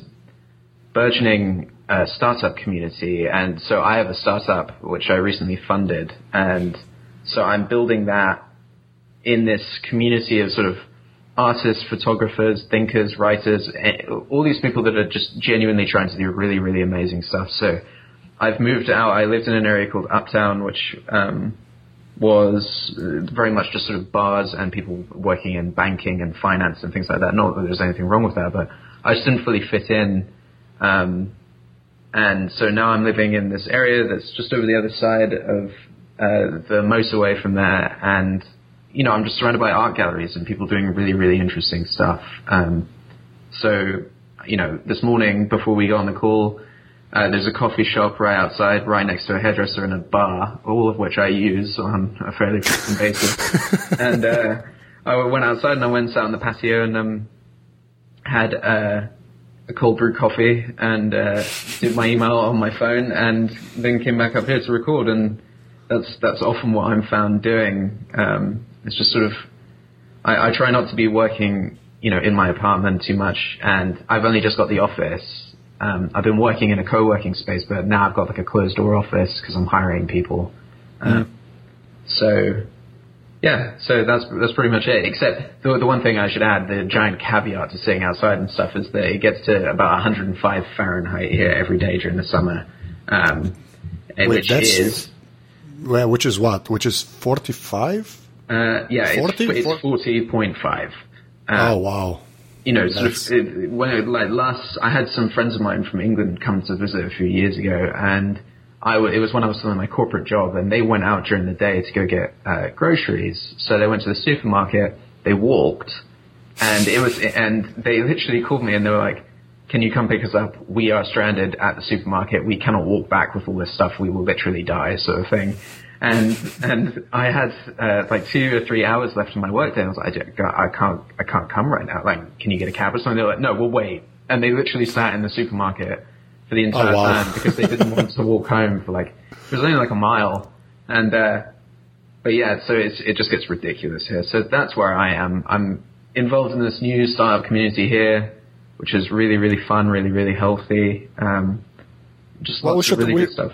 burgeoning uh, startup community, and so I have a startup which I recently funded, and so I'm building that in this community of sort of artists, photographers, thinkers, writers, all these people that are just genuinely trying to do really, really amazing stuff. So I've moved out. I lived in an area called Uptown, which um, was very much just sort of bars and people working in banking and finance and things like that. Not that there's anything wrong with that, but I just didn't fully fit in. Um, and so now I'm living in this area that's just over the other side of uh, the motorway from there, and you know, I'm just surrounded by art galleries and people doing really, really interesting stuff. Um, so, you know, this morning before we got on the call, uh, there's a coffee shop right outside, right next to a hairdresser and a bar, all of which I use on a fairly frequent basis. and uh, I went outside and I went out on the patio and um, had uh, a cold brew coffee and uh, did my email on my phone, and then came back up here to record. And that's that's often what I'm found doing. Um, it's just sort of I, I try not to be working, you know, in my apartment too much, and I've only just got the office um, I've been working in a co-working space, but now I've got like a closed door office because I'm hiring people. Uh, mm. So, yeah, so that's that's pretty much it. Except the the one thing I should add, the giant caveat to sitting outside and stuff is that it gets to about 105 Fahrenheit here every day during the summer, um, Wait, which is well, which is what? Which is 45? Uh, yeah, 40? it's, it's 40.5. Uh, oh wow! You know, sort of it, when like last, I had some friends of mine from England come to visit a few years ago, and I w- it was when I was still in my corporate job, and they went out during the day to go get uh, groceries. So they went to the supermarket, they walked, and it was, and they literally called me and they were like, "Can you come pick us up? We are stranded at the supermarket. We cannot walk back with all this stuff. We will literally die," sort of thing and and I had uh, like two or three hours left in my workday. I was like, I, I can't, I can't come right now. Like, can you get a cab or something? They're like, no, we'll wait. And they literally sat in the supermarket for the entire oh, wow. time because they didn't want to walk home for like it was only like a mile. And uh, but yeah, so it's it just gets ridiculous here. So that's where I am. I'm involved in this new startup community here, which is really really fun, really really healthy. Um, just well, lots of really we, good stuff.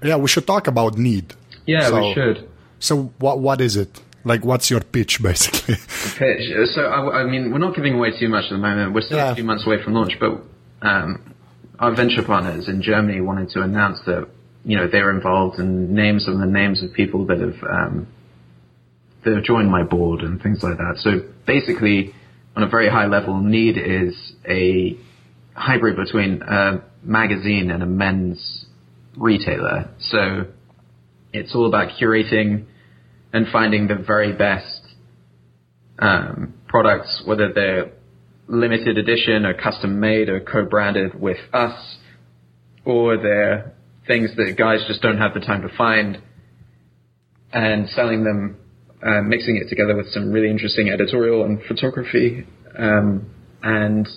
Yeah, we should talk about need yeah, so, we should. So what what is it? Like, what's your pitch, basically? pitch. So, I, I, mean, we're not giving away too much at the moment. We're still yeah. a few months away from launch, but um, our venture partners in Germany wanted to announce that you know they're involved and names of the names of people that have um, that have joined my board and things like that. So basically, on a very high level, Need is a hybrid between a magazine and a men's retailer. So it's all about curating and finding the very best um, products, whether they're limited edition or custom made or co-branded with us, or they're things that guys just don't have the time to find, and selling them, uh, mixing it together with some really interesting editorial and photography, um, and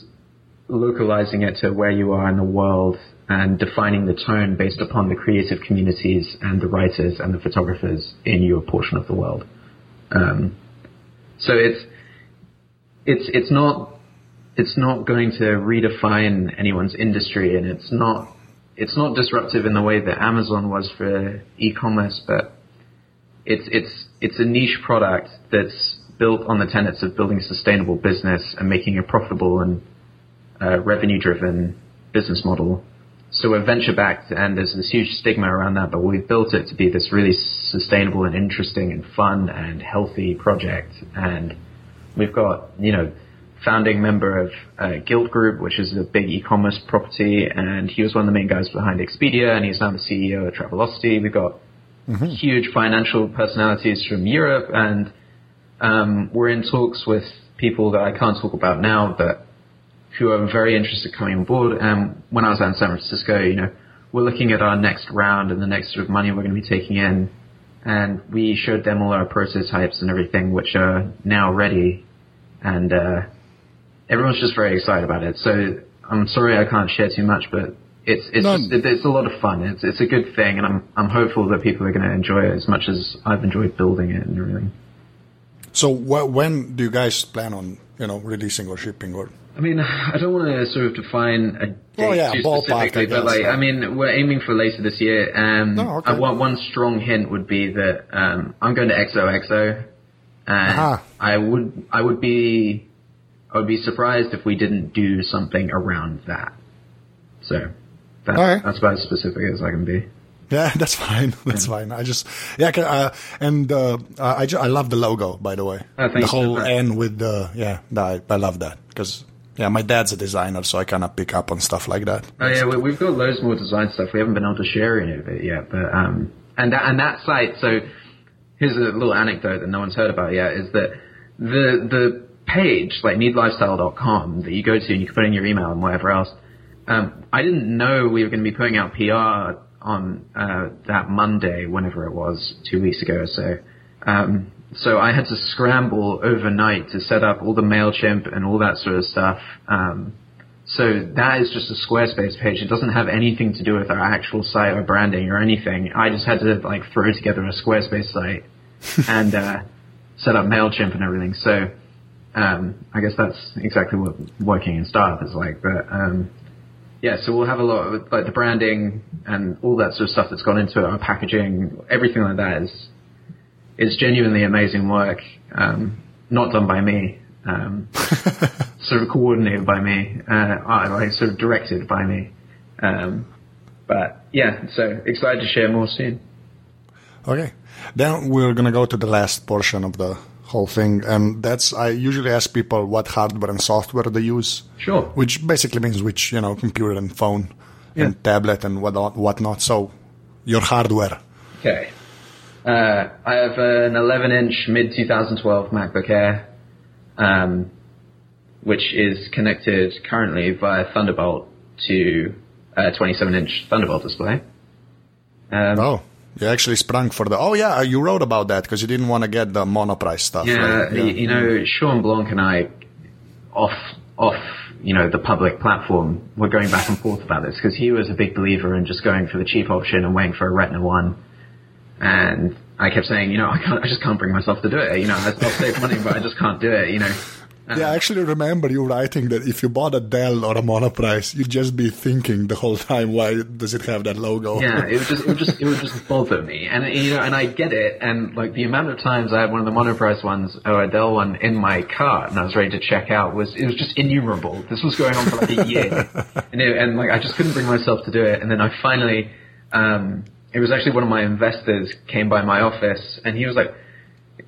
localizing it to where you are in the world and defining the tone based upon the creative communities and the writers and the photographers in your portion of the world. Um, so it's it's it's not it's not going to redefine anyone's industry, and it's not it's not disruptive in the way that Amazon was for e-commerce, but it's it's it's a niche product that's built on the tenets of building a sustainable business and making a profitable and uh, revenue-driven business model so we're venture backed and there's this huge stigma around that, but we've built it to be this really sustainable and interesting and fun and healthy project. And we've got, you know, founding member of uh, Gilt Group, which is a big e-commerce property, and he was one of the main guys behind Expedia, and he's now the CEO of Travelocity. We've got mm-hmm. huge financial personalities from Europe, and um, we're in talks with people that I can't talk about now, but who are very interested coming on board. And when I was out in San Francisco, you know, we're looking at our next round and the next sort of money we're going to be taking in. And we showed them all our prototypes and everything, which are now ready. And, uh, everyone's just very excited about it. So I'm sorry I can't share too much, but it's, it's, just, it, it's a lot of fun. It's, it's a good thing. And I'm, I'm hopeful that people are going to enjoy it as much as I've enjoyed building it and everything. So wh- when do you guys plan on, you know, releasing or shipping or? I mean, I don't want to sort of define a date well, yeah, too specifically, but like, I mean, we're aiming for later this year. Um, oh, okay. I want one strong hint would be that um, I'm going to XOXO, and uh-huh. I would, I would be, I would be surprised if we didn't do something around that. So that's, right. that's about as specific as I can be. Yeah, that's fine. That's fine. I just yeah, uh, and uh, I just, I love the logo by the way. Oh, the whole N with the yeah, I, I love that because yeah, my dad's a designer, so I kind of pick up on stuff like that. Oh yeah, we, have got loads more design stuff. We haven't been able to share any of it yet, but um, and that and that site. So here's a little anecdote that no one's heard about yet is that the the page like needlifestyle.com that you go to and you can put in your email and whatever else. Um, I didn't know we were going to be putting out PR on uh, that Monday, whenever it was, two weeks ago or so. Um, so I had to scramble overnight to set up all the Mailchimp and all that sort of stuff. Um, so that is just a Squarespace page. It doesn't have anything to do with our actual site or branding or anything. I just had to like throw together a Squarespace site and uh, set up Mailchimp and everything. So um, I guess that's exactly what working in startup is like. But um, yeah, so we'll have a lot of like the branding and all that sort of stuff that's gone into it, our packaging, everything like that is is genuinely amazing work. Um, not done by me. Um, sort of coordinated by me, uh, like sort of directed by me. Um, but yeah, so excited to share more soon. Okay, then we're gonna go to the last portion of the whole thing, and that's I usually ask people what hardware and software they use. Sure. Which basically means which you know computer and phone yeah. and tablet and what whatnot. So your hardware. Okay. Uh, I have an 11-inch mid 2012 MacBook Air, um, which is connected currently via Thunderbolt to a 27-inch Thunderbolt display. Um, oh. You actually sprung for the. Oh yeah, you wrote about that because you didn't want to get the monoprice stuff. Yeah, right? yeah, you know, Shawn Blanc and I, off off, you know, the public platform, we're going back and forth about this because he was a big believer in just going for the cheap option and waiting for a Retina one, and I kept saying, you know, I can't, I just can't bring myself to do it. You know, I'll save money, but I just can't do it. You know, yeah, I actually remember you writing that if you bought a Dell or a Monoprice, you'd just be thinking the whole time, why does it have that logo? Yeah, it would just, it would just, it would just bother me, and you know, and I get it, and like the amount of times I had one of the Monoprice ones or a Dell one in my cart, and I was ready to check out was, it was just innumerable. This was going on for like a year, and it, and like I just couldn't bring myself to do it, and then I finally, um, it was actually one of my investors came by my office, and he was like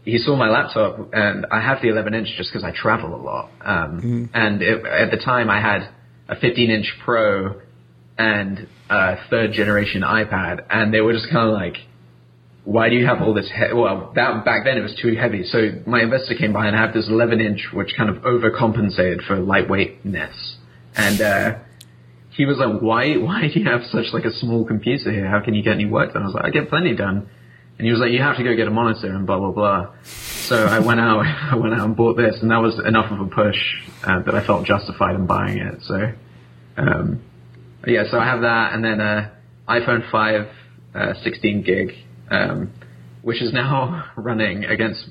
he saw my laptop, and I have the 11 inch just because I travel a lot. Um, mm. And it, at the time, I had a 15 inch Pro and a third generation iPad, and they were just kind of like, "Why do you have all this?" He-? Well, that back then it was too heavy. So my investor came by and I have this 11 inch, which kind of overcompensated for lightweightness, and. Uh, he was like, "Why? Why do you have such like a small computer here? How can you get any work done?" I was like, "I get plenty done." And he was like, you have to go get a monitor and blah, blah, blah. So I went out, I went out and bought this and that was enough of a push uh, that I felt justified in buying it. So, um, yeah, so I have that and then, uh, iPhone 5, uh, 16 gig, um, which is now running against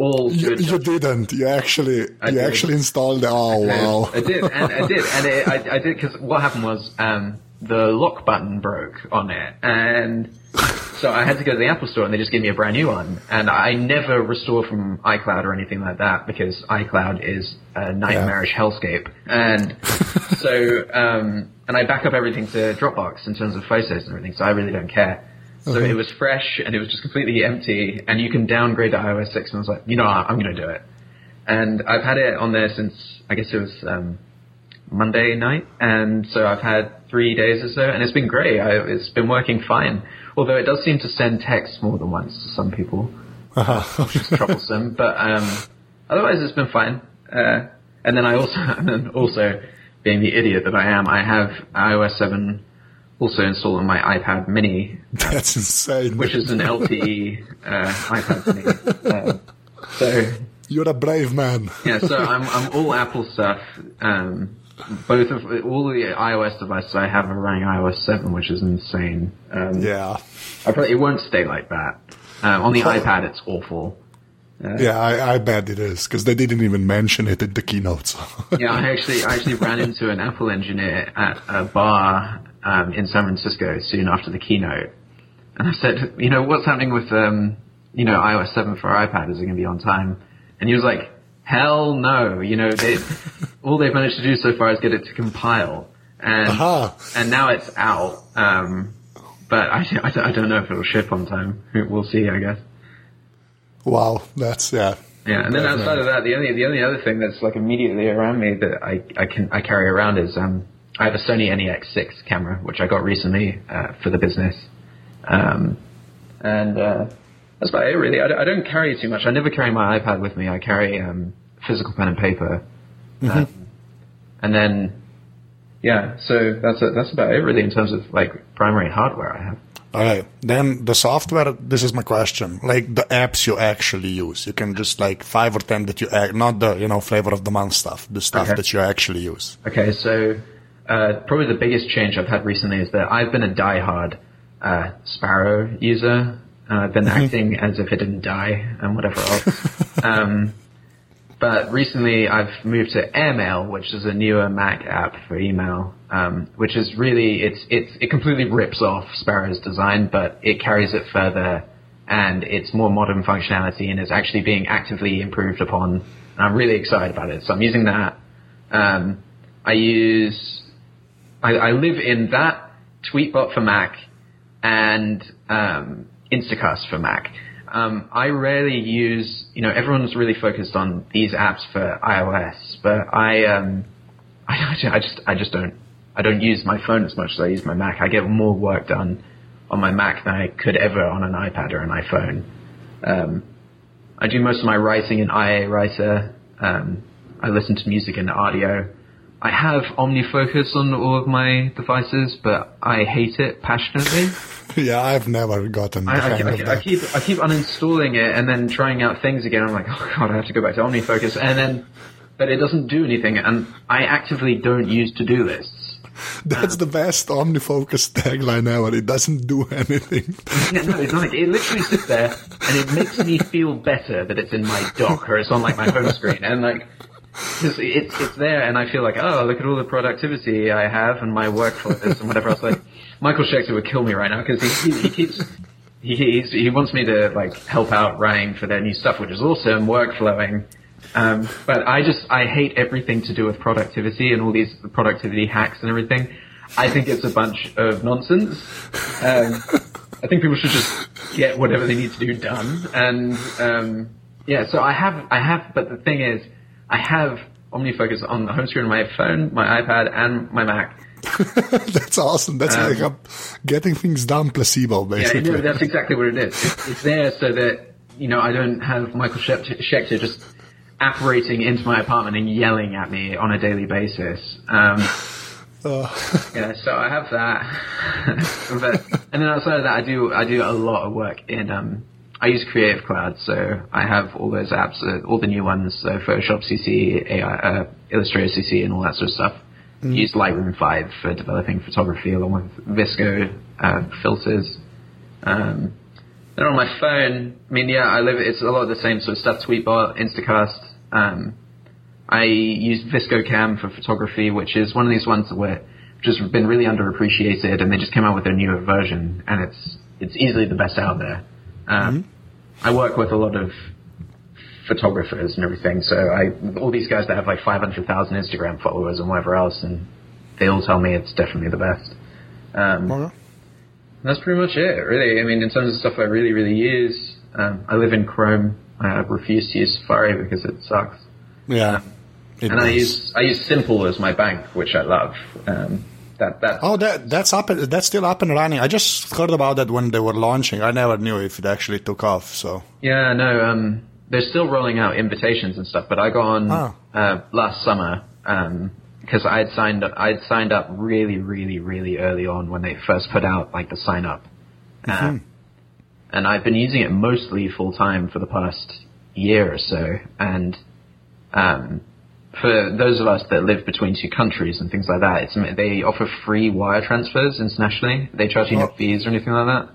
all you, you, didn't. You actually, I you did. actually installed it. Oh I wow! I did, and I did, and it, I, I did because what happened was um, the lock button broke on it, and so I had to go to the Apple Store and they just gave me a brand new one. And I never restore from iCloud or anything like that because iCloud is a nightmarish yeah. hellscape. And so, um, and I back up everything to Dropbox in terms of photos and everything, so I really don't care. So it was fresh and it was just completely empty and you can downgrade to iOS 6 and I was like, you know, I'm going to do it. And I've had it on there since, I guess it was, um, Monday night. And so I've had three days or so and it's been great. I, it's been working fine. Although it does seem to send text more than once to some people, uh-huh. which is troublesome. But um, otherwise, it's been fine. Uh, and then I also, and then also, being the idiot that I am, I have iOS 7 also installed on my iPad Mini. Uh, That's insane. Which is an LTE uh, iPad Mini. Uh, so you're a brave man. yeah, so I'm I'm all Apple stuff. Um, both of all the iOS devices I have are running iOS 7, which is insane. Um, yeah, I probably, it won't stay like that. Um, on the iPad, it's awful. Uh, yeah, I, I, bet it is because they didn't even mention it in the keynotes. yeah, I actually I actually ran into an Apple engineer at a bar um, in San Francisco soon after the keynote, and I said, you know, what's happening with um, you know iOS 7 for iPad? Is it going to be on time? And he was like, hell no. You know, they, all they've managed to do so far is get it to compile, and uh-huh. and now it's out. Um, but I, I, I, don't know if it'll ship on time. We'll see, I guess. Wow, that's yeah. Yeah, and then outside of that, the only the only other thing that's like immediately around me that I, I can I carry around is um I have a Sony NEX6 camera which I got recently uh, for the business, um, and uh, that's about it, really. I, don't- I don't carry too much. I never carry my iPad with me. I carry um, physical pen and paper, um, and then yeah. So that's a, that's about it, really, in terms of like primary hardware I have. All right. Then the software. This is my question. Like the apps you actually use. You can just like five or ten that you act, not the you know flavor of the month stuff. The stuff Okay. that you actually use. Okay, so uh, probably the biggest change I've had recently is that I've been a diehard uh, Sparrow user. Uh, I've been acting as if it didn't die and whatever else. um, but recently I've moved to Airmail, which is a newer Mac app for email, um, which is really it's it's it completely rips off Sparrow's design, but it carries it further and it's more modern functionality and is actually being actively improved upon. And I'm really excited about it. So I'm using that. Um, I use, I, I live in that Tweetbot for Mac and um, Instacast for Mac. Um, I rarely use, you know, everyone's really focused on these apps for iOS, but I, um, I, I just, I just don't, I don't use my phone as much as I use my Mac. I get more work done on my Mac than I could ever on an iPad or an iPhone. Um, I do most of my writing in IA Writer. Um, I listen to music in Rdio. I have OmniFocus on all of my devices, but I hate it passionately. yeah, I've never gotten I, I, I, I that. keep I keep uninstalling it and then trying out things again. I'm like, oh god, I have to go back to OmniFocus, and then but it doesn't do anything, and I actively don't use to-do lists. That's the best OmniFocus tagline ever. It doesn't do anything. Yeah, no, it's not. It literally sits there, and it makes me feel better that it's in my dock or it's on like my home screen, and like. It's it's there, and I feel like, oh, look at all the productivity I have and my workflows and whatever else. Like Michael Schechter would kill me right now because he, he he keeps he he wants me to like help out writing for their new stuff, which is awesome, workflowing. Um, but I just I hate everything to do with productivity and all these productivity hacks and everything. I think it's a bunch of nonsense. Um, I think people should just get whatever they need to do done. And um, yeah, so I have I have, but the thing is, I have OmniFocus on the home screen of my phone, my iPad, and my Mac. That's awesome. That's Um, like a getting things done placebo, Yeah, basically. no, that's exactly what it is. It's, it's there so that you know I don't have Michael Schechter, just apparating into my apartment and yelling at me on a daily basis. Um, yeah, so I have that. but and then outside of that, I do I do a lot of work in. Um, I use Creative Cloud, so I have all those apps, uh, all the new ones, so Photoshop CC, AI, uh, Illustrator CC, and all that sort of stuff. Use Lightroom 5 for developing photography along with VSCO uh, filters. Um, then on my phone, I mean, yeah, I live. It's a lot of the same sort of stuff. Tweetbot, Instacast. Um, I use VSCO Cam for photography, which is one of these ones where which has been really underappreciated, and they just came out with their newer version, and it's it's easily the best out there. Um, I work with a lot of photographers and everything, so I all these guys that have like 500,000 Instagram followers and whatever else, and they all tell me it's definitely the best. Um, Okay. that's pretty much it, really. I mean, in terms of stuff I really, really use, um, I live in Chrome. I refuse to use Safari because it sucks. Yeah. It And I use I use Simple as my bank, which I love. Um, that that Oh, that that's up. That's still up and running. I just heard about that when they were launching. I never knew if it actually took off. So yeah, no, um, they're still rolling out invitations and stuff. But I got on Oh. uh, last summer because I had signed up. I had signed up really, really, really early on when they first put out like the sign up, uh, and I've been using it mostly full time for the past year or so. And um, for those of us that live between two countries and things like that, it's, they offer free wire transfers internationally. They charge you no Oh. fees or anything like that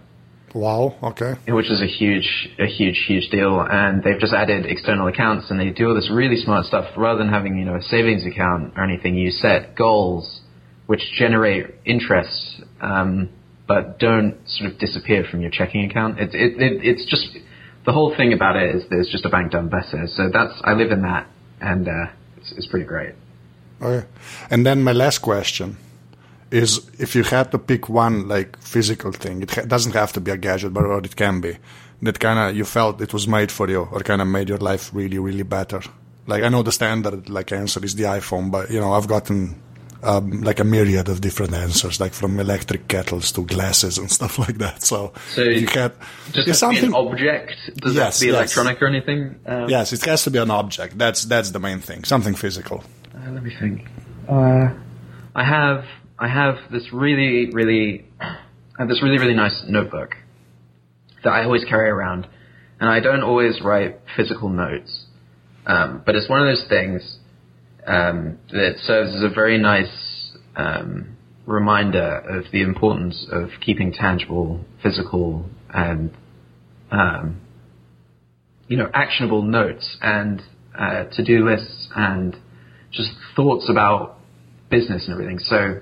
wow. Okay. which is a huge, a huge, huge deal. And they've just added external accounts, and they do all this really smart stuff. Rather than having you know a savings account or anything, you set goals which generate interest, um, but don't sort of disappear from your checking account. It, it, it, it's just the whole thing about it is there's just a bank done better. So that's I live in that, and uh, it's pretty great. Okay. And then my last question is: if you had to pick one like physical thing, it ha- doesn't have to be a gadget, but what it can be, that kind of you felt it was made for you, or kind of made your life really, really better. Like I know the standard like answer is the iPhone, but you know I've gotten um, like a myriad of different answers, like from electric kettles to glasses and stuff like that. So, So you can't. Does it something... be an object? Does Yes, it have to be yes. electronic or anything? Um, Yes, it has to be an object. That's that's the main thing. Something physical. Uh, let me think. Uh, I have I have this really really I have this really really nice notebook that I always carry around, and I don't always write physical notes, um, but it's one of those things um, that serves as a very nice um, reminder of the importance of keeping tangible, physical, and um, you know actionable notes and uh, to-do lists and just thoughts about business and everything. So,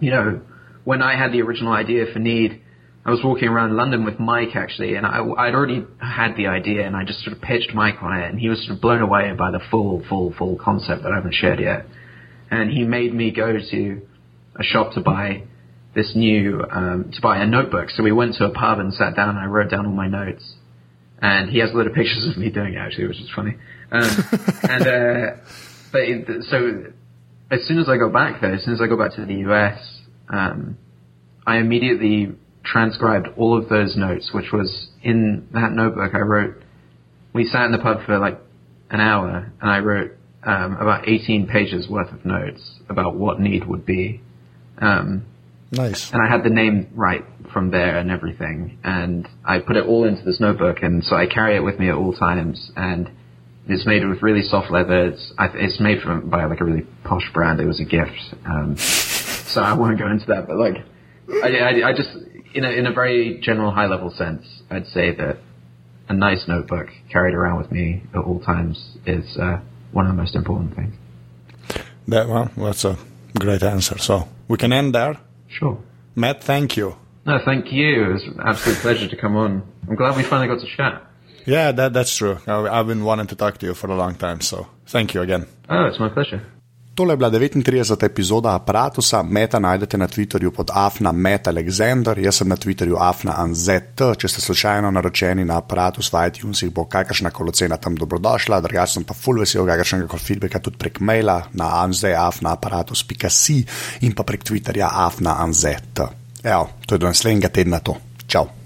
you know, when I had the original idea for Need, I was walking around London with Mike actually, and I, I'd already had the idea, and I just sort of pitched Mike on it, and he was sort of blown away by the full, full, full concept that I haven't shared yet. And he made me go to a shop to buy this new, um, to buy a notebook. So we went to a pub and sat down, and I wrote down all my notes. And he has a lot of pictures of me doing it actually, which is funny. Um, and uh, but it, so as soon as I got back though, as soon as I got back to the US, um, I immediately transcribed all of those notes, which was in that notebook I wrote. We sat in the pub for like an hour, and I wrote um, about 18 pages worth of notes about what need would be. Um, Nice. and I had the name right from there and everything, and I put it all into this notebook, and so I carry it with me at all times, and it's made with really soft leather. It's, it's made from by like a really posh brand. It was a gift, um, so I won't go into that. But like, I, I, I just in a in a very general, high level sense, I'd say that a nice notebook carried around with me at all times is uh, one of the most important things. That well, that's a great answer. So we can end there. Sure. Matt, thank you. No, thank you. It was an absolute pleasure to come on. I'm glad we finally got to chat. Yeah, that that's true. I, I've been wanting to talk to you for a long time, so thank you again. Oh, it's my pleasure. Tole je bila 39. epizoda aparata. Meta najdete na Twitterju pod afna Met Alexander, jaz sem na Twitterju afna Anzet. Če ste slučajno naročeni na aparatus v iTunesih, bo kakršna koli cena tam dobrodošla, drugače sem pa full vesel kakršnega koli feedbacka tudi prek maila na anzeafnaaparatus.si in pa prek Twitterja afna Anzet. Evo, to je do naslednjega tedna to. Čau!